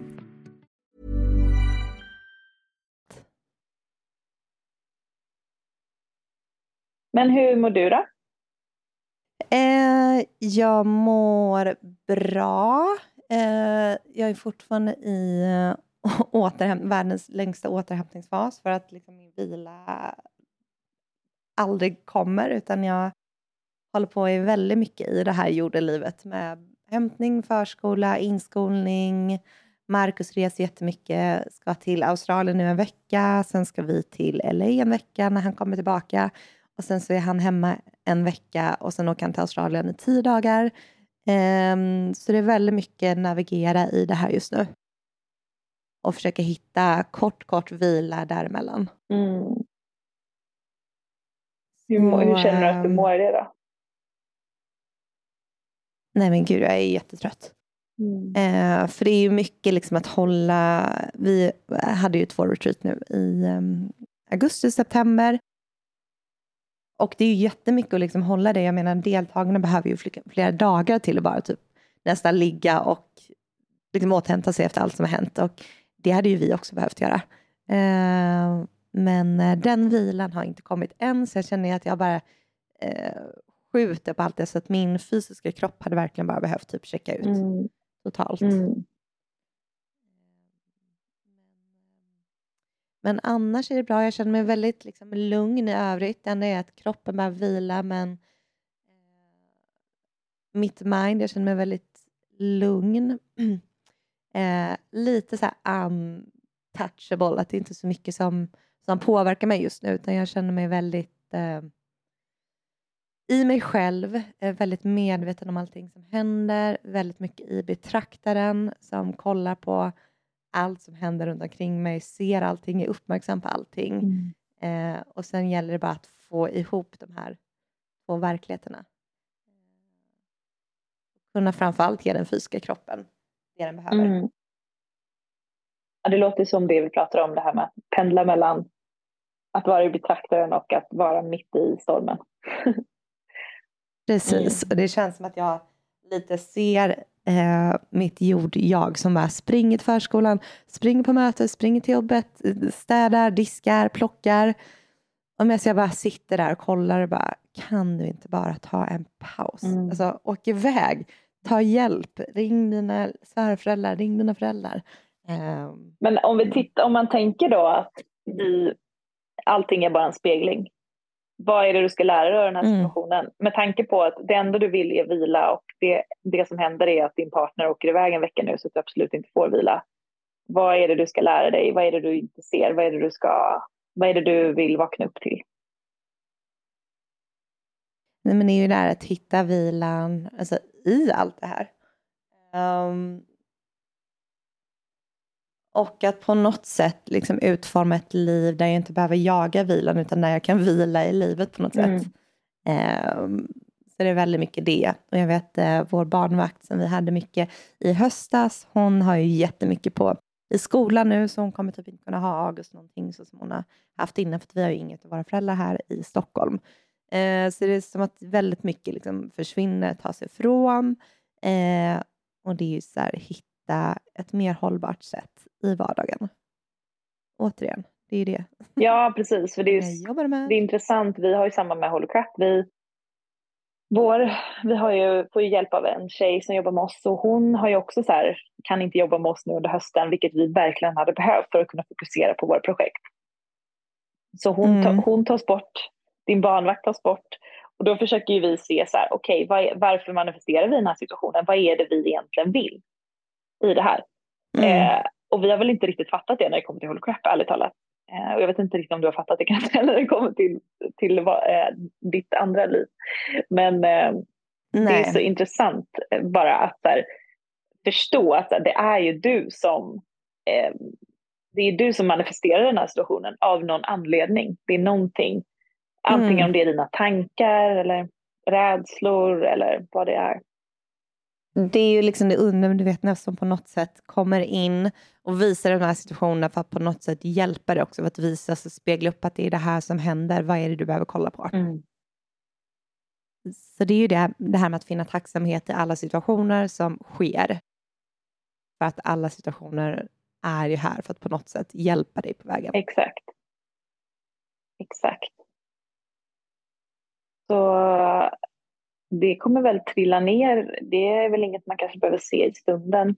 Men hur mår du då? Eh, jag mår bra. Eh, jag är fortfarande i eh, <laughs> återhäm- världens längsta återhämtningsfas för att liksom min vila aldrig kommer utan jag håller på i väldigt mycket i det här jordelivet med hämtning, förskola, inskolning. Marcus reser jättemycket, ska till Australien nu en vecka, sen ska vi till LA en vecka när han kommer tillbaka och sen så är han hemma en vecka och sen åker han till Australien i tio dagar. Um, så det är väldigt mycket navigera i det här just nu. Och försöka hitta kort, kort vila däremellan. Mm. Hur, mår, hur känner du att du ehm, mår det då? Nej men gud, jag är jättetrött. Mm. Eh, för det är ju mycket liksom att hålla... Vi hade ju två retreat nu i um, augusti, september. Och det är ju jättemycket att liksom hålla det. Jag menar deltagarna behöver ju flera, dagar till att bara typ nästan ligga och liksom återhämta sig efter allt som har hänt. Och det hade ju vi också behövt göra. Eh, men eh, den vilan har inte kommit än, så jag känner att jag bara eh, skjuter på allt det. Så att min fysiska kropp hade verkligen bara behövt typ checka ut Mm. totalt. Mm. Men annars är det bra. Jag känner mig väldigt liksom, lugn i övrigt. Det enda är att kroppen behöver vila, men eh, mitt mind, jag känner mig väldigt lugn. <clears throat> eh, lite så här untouchable, att det inte är så mycket som, som påverkar mig just nu, utan jag känner mig väldigt eh, i mig själv, är väldigt medveten om allting som händer, väldigt mycket i betraktaren som kollar på allt som händer runt omkring mig, ser allting, är uppmärksam på allting. Mm. Eh, och sen gäller det bara att få ihop de här två verkligheterna. Kunna framförallt ge den fysiska kroppen det den behöver. Mm. Ja, det låter som det vi pratar om, det här med att pendla mellan att vara i betraktaren och att vara mitt i stormen. <laughs> Precis, och det känns som att jag lite ser eh, mitt jord-jag som bara springer till förskolan, springer på mötet, springer till jobbet, eh, städar, diskar, plockar. Och medan jag bara sitter där och kollar och bara, kan du inte bara ta en paus? Mm. Alltså åk iväg, ta hjälp, ring dina svärföräldrar, ring dina föräldrar. Ehm, Men om, vi tittar, om man tänker då att vi, allting är bara en spegling. Vad är det du ska lära dig av den här Mm. situationen? Med tanke på att det enda du vill är vila och det, det som händer är att din partner åker iväg en vecka nu så att du absolut inte får vila. Vad är det du ska lära dig? Vad är det du inte ser? Vad är det du, ska, vad är det du vill vakna upp till? Nej, men det är ju det här att hitta vilan alltså, i allt det här. Ehm, och att på något sätt liksom utforma ett liv där jag inte behöver jaga vilan utan där jag kan vila i livet på något Mm. sätt. Ehm, så det är väldigt mycket det. Och jag vet eh, vår barnvakt som vi hade mycket i höstas, hon har ju jättemycket på i skolan nu så hon kommer typ inte kunna ha August någonting så som hon har haft innan för vi har ju inget av våra föräldrar här i Stockholm. Eh, så det är som att väldigt mycket liksom försvinner, tas ifrån. Eh, och det är ju så här, hitta ett mer hållbart sätt i vardagen. Återigen, det är ju det Ja, precis. För det är, jag ju, jobbar med. det är intressant. Vi har ju samma med Holocrap. Vi, vår, vi har ju, får ju hjälp av en tjej som jobbar med oss och hon har ju också så här, kan inte jobba med oss nu under hösten, vilket vi verkligen hade behövt för att kunna fokusera på våra projekt. Så hon, Mm. ta, hon tas bort, din barnvakt tas bort och då försöker vi se så här, okej, vad är- varför manifesterar vi den här situationen? Vad är det vi egentligen vill i det här? Mm. Eh, och vi har väl inte riktigt fattat det när det kommer till Holocrap, ärligt talat. Eh, och jag vet inte riktigt om du har fattat det <laughs> kanske när det kommer till, till eh, ditt andra liv. Men eh, det är så intressant eh, bara att här, förstå att det är ju du som eh, det är du som manifesterar den här situationen av någon anledning. Det är någonting, antingen Mm. om det är dina tankar eller rädslor eller vad det är. Det är ju liksom det undermedvetna som på något sätt kommer in och visar de här situationerna för att på något sätt hjälpa dig också, för att visa och spegla upp att det är det här som händer, vad är det du behöver kolla på? Mm. Så det är ju det, det här med att finna tacksamhet i alla situationer som sker. För att alla situationer är ju här för att på något sätt hjälpa dig på vägen. Exakt. Exakt. Så det kommer väl trilla ner. Det är väl inget man kanske behöver se i stunden.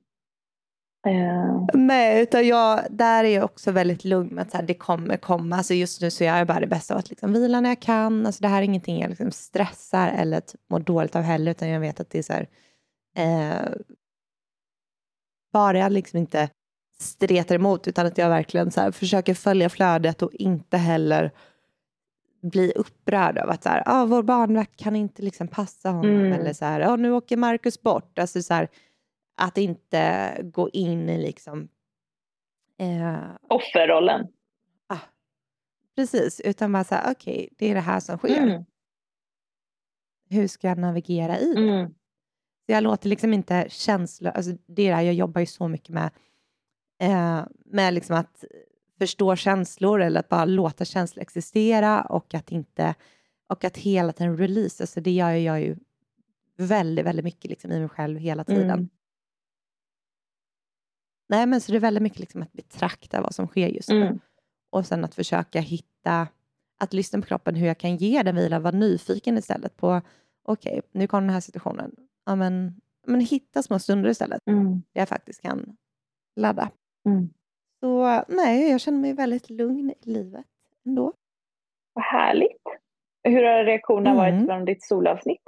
Eh. Uh. Nej, utan jag, där är jag också väldigt lugn med att så här, det kommer komma. Alltså just nu så gör jag bara det bästa av att liksom vila när jag kan. Alltså det här är ingenting jag liksom stressar eller typ mår dåligt av heller, utan jag vet att det är så här, eh, bara jag liksom inte stretar emot, utan att jag verkligen så här, försöker följa flödet och inte heller bli upprörd av att så här, ah, vår barnvakt kan inte liksom passa honom. Mm. Eller så här, ah, nu åker Marcus bort. Alltså så här, att inte gå in i liksom... Eh, Offerrollen. Ah, precis, utan bara så här, okej, okay, det är det här som sker. Mm. Hur ska jag navigera i det? Mm. Så jag låter liksom inte känslor... Alltså det är det här, jag jobbar ju så mycket med, eh, med liksom att förstå känslor eller att bara låta känslor existera och att inte och att hela tiden release. Alltså det gör jag ju väldigt, väldigt mycket liksom i mig själv hela tiden. Mm. Nej, men så det är väldigt mycket liksom att betrakta vad som sker just nu. Mm. Och sen att försöka hitta, att lyssna på kroppen, hur jag kan ge den vila, vara nyfiken istället på, okej, okay, nu kommer den här situationen. Ja, men, men hitta små stunder istället, mm. där jag faktiskt kan ladda. Mm. Så nej, jag känner mig väldigt lugn i livet ändå. Vad härligt. Hur har reaktionerna mm. varit från ditt solavsnitt?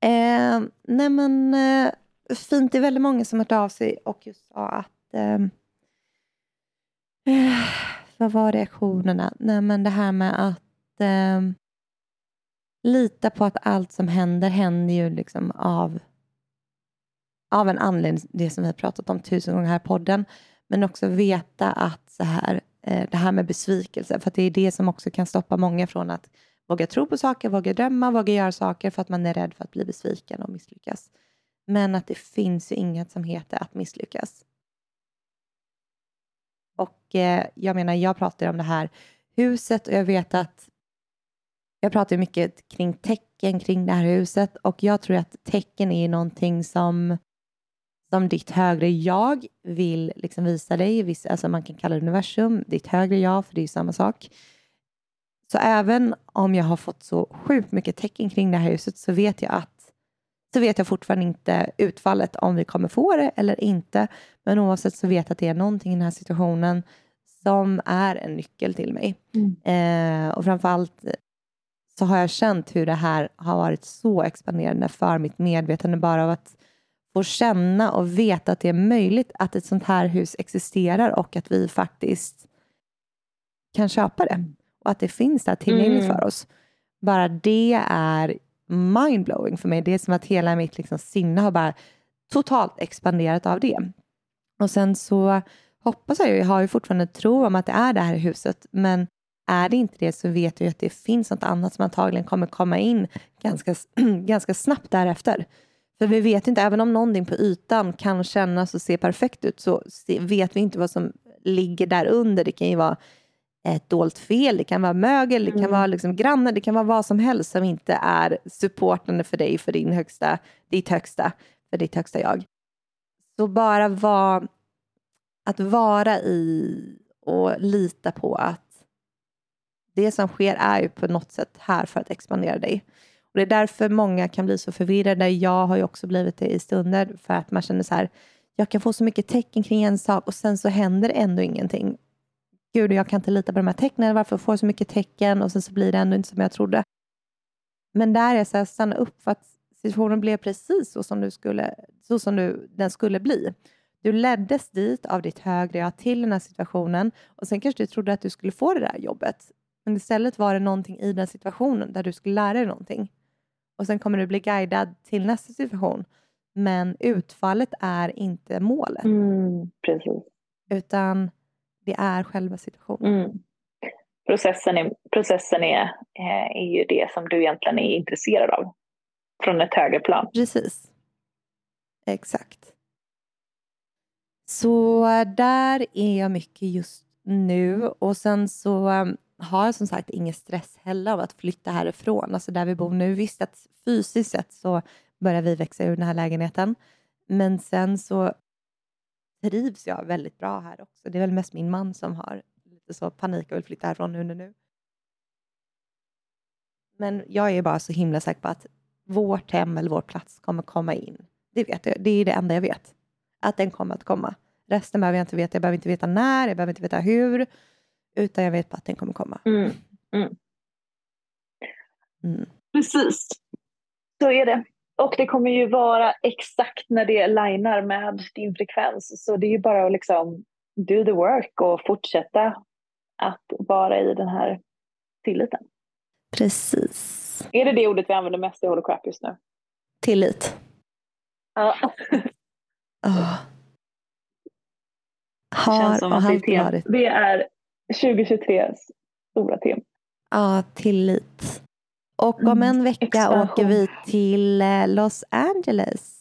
Eh, nej men eh, fint, det är väldigt många som har hört av sig och just sa att eh, eh, vad var reaktionerna? Nej men det här med att eh, lita på att allt som händer händer ju liksom av av en anledning, det som vi har pratat om tusen gånger här i podden, men också veta att så här, eh, det här med besvikelse, för det är det som också kan stoppa många från att våga tro på saker, våga drömma, våga göra saker för att man är rädd för att bli besviken och misslyckas. Men att det finns ju inget som heter att misslyckas. Och eh, jag menar, jag pratar om det här huset och jag vet att jag pratar mycket kring tecken kring det här huset och jag tror att tecken är någonting som som ditt högre jag vill liksom visa dig. Alltså man kan kalla det universum, ditt högre jag, för det är ju samma sak. Så även om jag har fått så sjukt mycket tecken kring det här huset så vet jag att så vet jag fortfarande inte utfallet om vi kommer få det eller inte. Men oavsett så vet jag att det är någonting i den här situationen som är en nyckel till mig. Mm. Eh, och framförallt så har jag känt hur det här har varit så expanderande för mitt medvetande bara av att få känna och veta att det är möjligt att ett sånt här hus existerar och att vi faktiskt kan köpa det och att det finns där tillgängligt mm. för oss. Bara det är mindblowing för mig. Det är som att hela mitt liksom sinne har bara totalt expanderat av det. Och sen så hoppas jag ju, jag har ju fortfarande tro om att det är det här huset, men är det inte det så vet jag att det finns något annat som antagligen kommer komma in ganska, <clears throat> ganska snabbt därefter. För vi vet inte, även om någonting på ytan kan kännas och se perfekt ut så vet vi inte vad som ligger där under. Det kan ju vara ett dolt fel, det kan vara mögel, det kan mm. vara liksom grannar, det kan vara vad som helst som inte är supportande för dig, för din högsta, ditt högsta, för ditt högsta jag. Så bara var, att vara i och lita på att det som sker är ju på något sätt här för att expandera dig. Och det är därför många kan bli så förvirrade. Jag har ju också blivit det i stunder för att man känner så här, jag kan få så mycket tecken kring en sak och sen så händer ändå ingenting. Gud, jag kan inte lita på de här tecknen. Varför får jag så mycket tecken och sen så blir det ändå inte som jag trodde. Men där är så här, stanna upp för att situationen blev precis så som, du skulle, så som du, den skulle bli. Du leddes dit av ditt högre jag till den här situationen och sen kanske du trodde att du skulle få det där jobbet. Men istället var det någonting i den situationen där du skulle lära dig någonting och sen kommer du bli guidad till nästa situation. Men utfallet är inte målet. Mm, precis. Utan det är själva situationen. Mm. Processen, är, processen är, eh, är ju det som du egentligen är intresserad av. från ett högre plan. Precis. Exakt. Så där är jag mycket just nu och sen så har jag som sagt ingen stress heller av att flytta härifrån, alltså där vi bor nu. Visst att fysiskt sett så börjar vi växa ur den här lägenheten, men sen så trivs jag väldigt bra här också. Det är väl mest min man som har lite så panik och vill flytta härifrån nu, nu, nu. Men jag är bara så himla säker på att vårt hem eller vår plats kommer komma in. Det vet jag. Det är det enda jag vet. Att den kommer att komma. Resten behöver jag inte veta. Jag behöver inte veta när, jag behöver inte veta hur. Utan jag vet bara att den kommer komma. Mm. Mm. Mm. Precis. Så är det. Och det kommer ju vara exakt när det linar med din frekvens. Så det är ju bara att liksom do the work och fortsätta att vara i den här tilliten. Precis. Är det det ordet vi använder mest i Holocrap just nu? Tillit. Ja. Oh. Det känns Har som och att det, är det är 2023s stora tema. Ja, tillit. Och om Mm. en vecka Expansion. åker vi till eh, Los Angeles.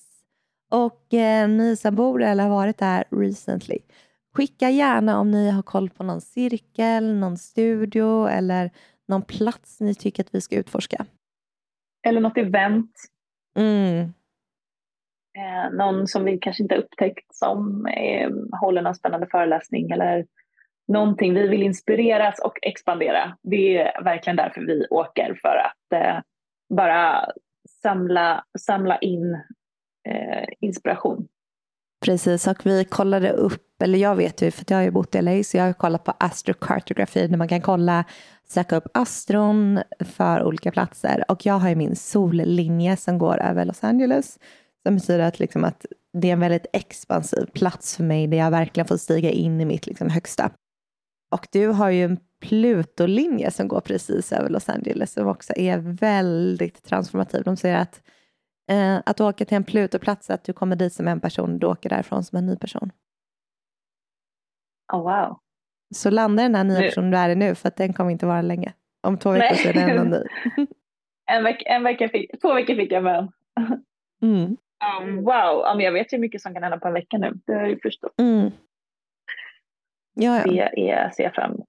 Och eh, ni som bor eller har varit där recently, skicka gärna om ni har koll på någon cirkel, någon studio eller någon plats ni tycker att vi ska utforska. Eller något event. Mm. Eh, någon som vi kanske inte upptäckt som eh, håller någon spännande föreläsning eller någonting. Vi vill inspireras och expandera. Det är verkligen därför vi åker för att eh, bara samla, samla in eh, inspiration. Precis, och vi kollade upp, eller jag vet ju, för jag har ju bott i LA, så jag har kollat på astrokartografi där man kan kolla, söka upp astron för olika platser. Och jag har ju min sollinje som går över Los Angeles. Som betyder att, liksom att det är en väldigt expansiv plats för mig där jag verkligen får stiga in i mitt liksom högsta. Och du har ju en Pluto-linje som går precis över Los Angeles som också är väldigt transformativ. De säger att eh, att åka till en Pluto-plats, att du kommer dit som en person, du åker därifrån som en ny person. Oh, wow. Så landa den här nya Nu- personen du är i nu, för att den kommer inte vara länge. Om två veckor Nej. så är det en och ny. <laughs> En veck, en vecka fick, två veckor fick jag med. Mm. Um, wow, men jag vet ju mycket som kan hända på en vecka nu. Det har jag ju förstått. Mm. Ja, ja. Det är, ser jag fram emot.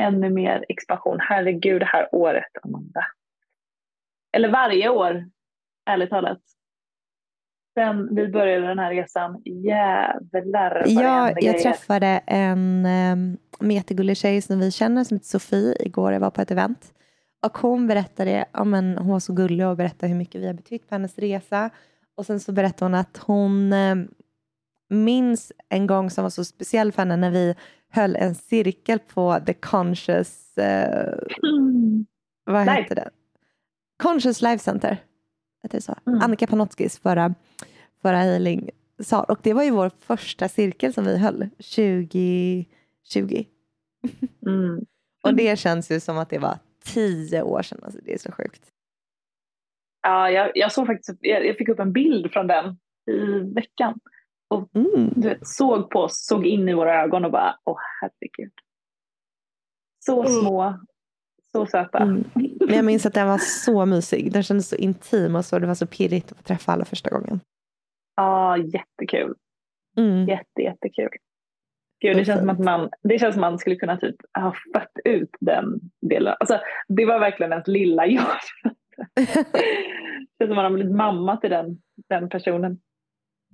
Ännu mer expansion. Herregud, det här året, Amanda. Eller varje år, ärligt talat. Sen vi började den här resan, jävlar vad Ja, jag grejer. träffade en um, jättegullig tjej som vi känner som heter Sofie igår. Jag var på ett event. Och hon berättade, ja, men hon var så gullig och berättade hur mycket vi har betytt på hennes resa. Och sen så berättade hon att hon eh, minns en gång som var så speciell för henne när vi höll en cirkel på The Conscious, eh, Mm. vad heter det? Conscious Life Center. Heter det så? Mm. Annika Panotskis förra, förra healing sa. Och det var ju vår första cirkel som vi höll 2020. Mm. <laughs> Och det känns ju som att det var tio år sedan. Alltså det är så sjukt. Ja, jag, jag såg faktiskt, jag, jag fick upp en bild från den i veckan. Mm. Du vet, såg på oss, såg in i våra ögon och bara, åh herregud. Så små, så söta. Mm. Men jag minns att den var så mysig. Den kändes så intim och så. Det var så pirrigt att få träffa alla första gången. Ja, jättekul. Mm. Jätte, jättekul. Gud, det känns, som att man, det känns som att man skulle kunna typ ha fött ut den delen. Alltså, det var verkligen ens lilla jag. <laughs> det känns som att man har blivit mamma till den, den personen.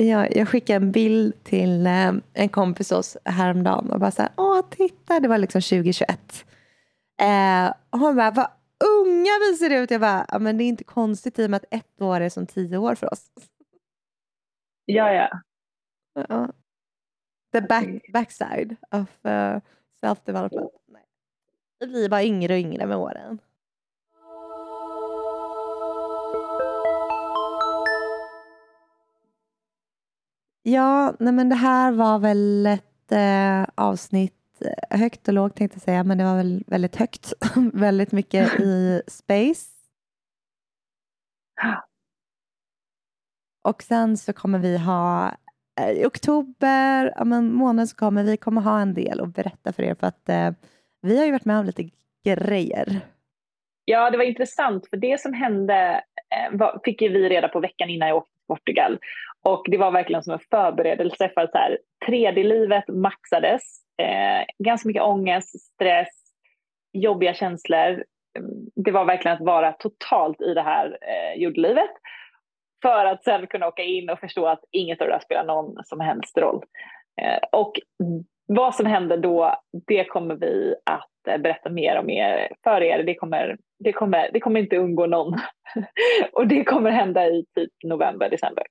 Ja, jag skickade en bild till eh, en kompis oss häromdagen och bara så här, åh titta, det var liksom 2021. Eh, och hon bara, vad unga vi ser ut. Jag bara, ja, men det är inte konstigt i och med att ett år är som tio år för oss. <laughs> Ja, ja. Ja. The back, backside of uh, self-development. Vi blir bara yngre och yngre med åren. Ja, nej men det här var väl ett eh, avsnitt, eh, högt och lågt tänkte jag säga, men det var väl väldigt högt. <laughs> väldigt mycket i space. Och sen så kommer vi ha eh, i oktober, ja, men månad så kommer vi kommer ha en del att berätta för er för att eh, vi har ju varit med om lite grejer. Ja, det var intressant för det som hände eh, fick vi reda på veckan innan jag åkte till Portugal. Och det var verkligen som en förberedelse för att så här, 3D-livet maxades. Eh, ganska mycket ångest, stress, jobbiga känslor. Mm, det var verkligen att vara totalt i det här eh, jordelivet. För att sen kunna åka in och förstå att inget av det där spelar någon som helst roll. Eh, och vad som händer då, det kommer vi att eh, berätta mer om er, för er. Det kommer, det, kommer, det kommer inte undgå någon. <laughs> och det kommer hända i typ november, december.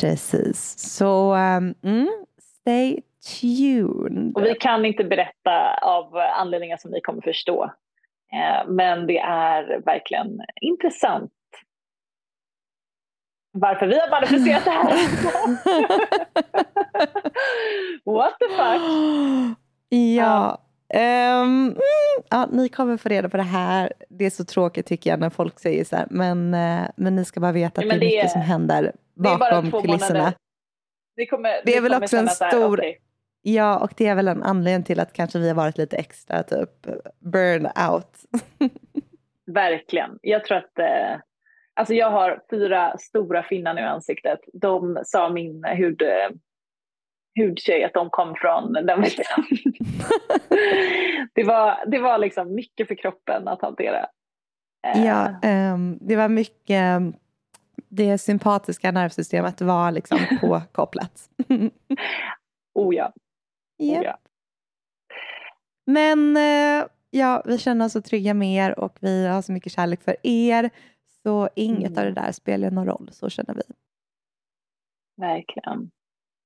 Precis, så um, mm, stay tuned. Och vi kan inte berätta av anledningar som ni kommer förstå. Eh, men det är verkligen intressant varför vi har manifesterat det här. <laughs> What the fuck? Ja. Um, ja, ni kommer få reda på det här. Det är så tråkigt tycker jag när folk säger så här. Men, uh, men ni ska bara veta att ja, det är mycket är, som händer bakom kulisserna. Det, kommer, det är väl också en stor... Här, okay. Ja, och det är väl en anledning till att kanske vi har varit lite extra typ burn out. <laughs> Verkligen. Jag tror att eh, Alltså jag har fyra stora finnar nu i ansiktet. De sa min hud, hudtjej att de kom från den <laughs> det, var, det var liksom mycket för kroppen att hantera. Ja, um, det var mycket det sympatiska nervsystemet var liksom <laughs> påkopplat. oh ja. Yeah. Oh ja. Men uh, ja, vi känner oss så trygga med er och vi har så mycket kärlek för er. Så inget mm. av det där spelar någon roll, så känner vi. Verkligen.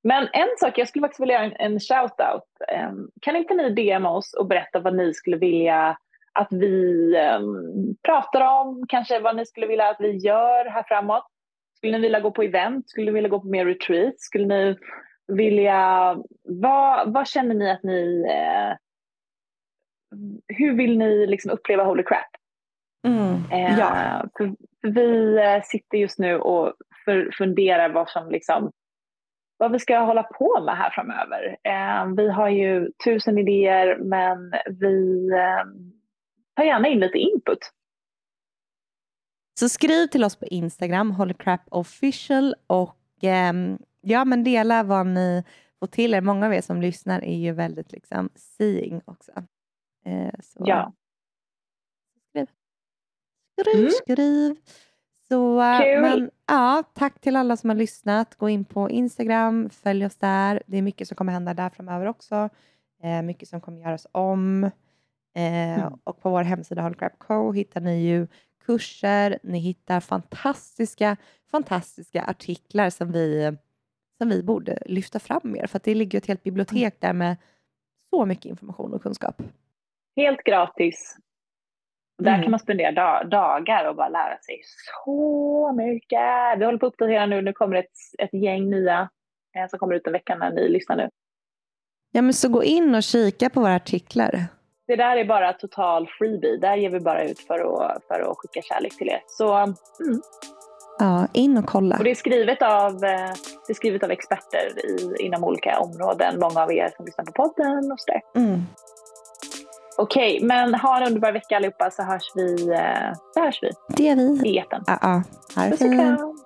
Men en sak, jag skulle faktiskt vilja göra en, en shout-out. Um, kan inte ni DM oss och berätta vad ni skulle vilja att vi um, pratar om, kanske vad ni skulle vilja att vi gör här framåt? Skulle ni vilja gå på event? Skulle ni vilja gå på mer retreat? Skulle ni vilja... Vad, vad känner ni att ni... Uh, hur vill ni liksom uppleva Holy Crap? Mm, eh, ja. för, för vi eh, sitter just nu och för, funderar vad som liksom vad vi ska hålla på med här framöver. Eh, vi har ju tusen idéer men vi eh, tar gärna in lite input. Så skriv till oss på Instagram, holycrapofficial och eh, ja, men dela vad ni får till er. Många av er som lyssnar är ju väldigt liksom seeing också. Eh, så. Ja. Skriv, mm. skriv. Så, men, ja, tack till alla som har lyssnat. Gå in på Instagram, följ oss där. Det är mycket som kommer hända där framöver också. Eh, mycket som kommer göras om. Eh, mm. Och på vår hemsida Holcrap Co hittar ni ju kurser, ni hittar fantastiska, fantastiska artiklar som vi, som vi borde lyfta fram mer. För det ligger ett helt bibliotek mm. där med så mycket information och kunskap. Helt gratis. Där mm. kan man spendera dag, dagar och bara lära sig så mycket. Vi håller på att uppdatera nu. Nu kommer ett, ett gäng nya eh, som kommer ut en vecka när ni lyssnar nu. Ja, men så gå in och kika på våra artiklar. Det där är bara total freebie. Där ger vi bara ut för att, för att skicka kärlek till er. Så mm. Ja, in och kolla. Och det är skrivet av, eh, det är skrivet av experter i, inom olika områden. Många av er som lyssnar på podden och sådär. Mm. Okej, men ha en underbar vecka allihopa så hörs vi. Eh, så hörs vi. Det gör vi. I etern. Ja, ja. Ha det fint.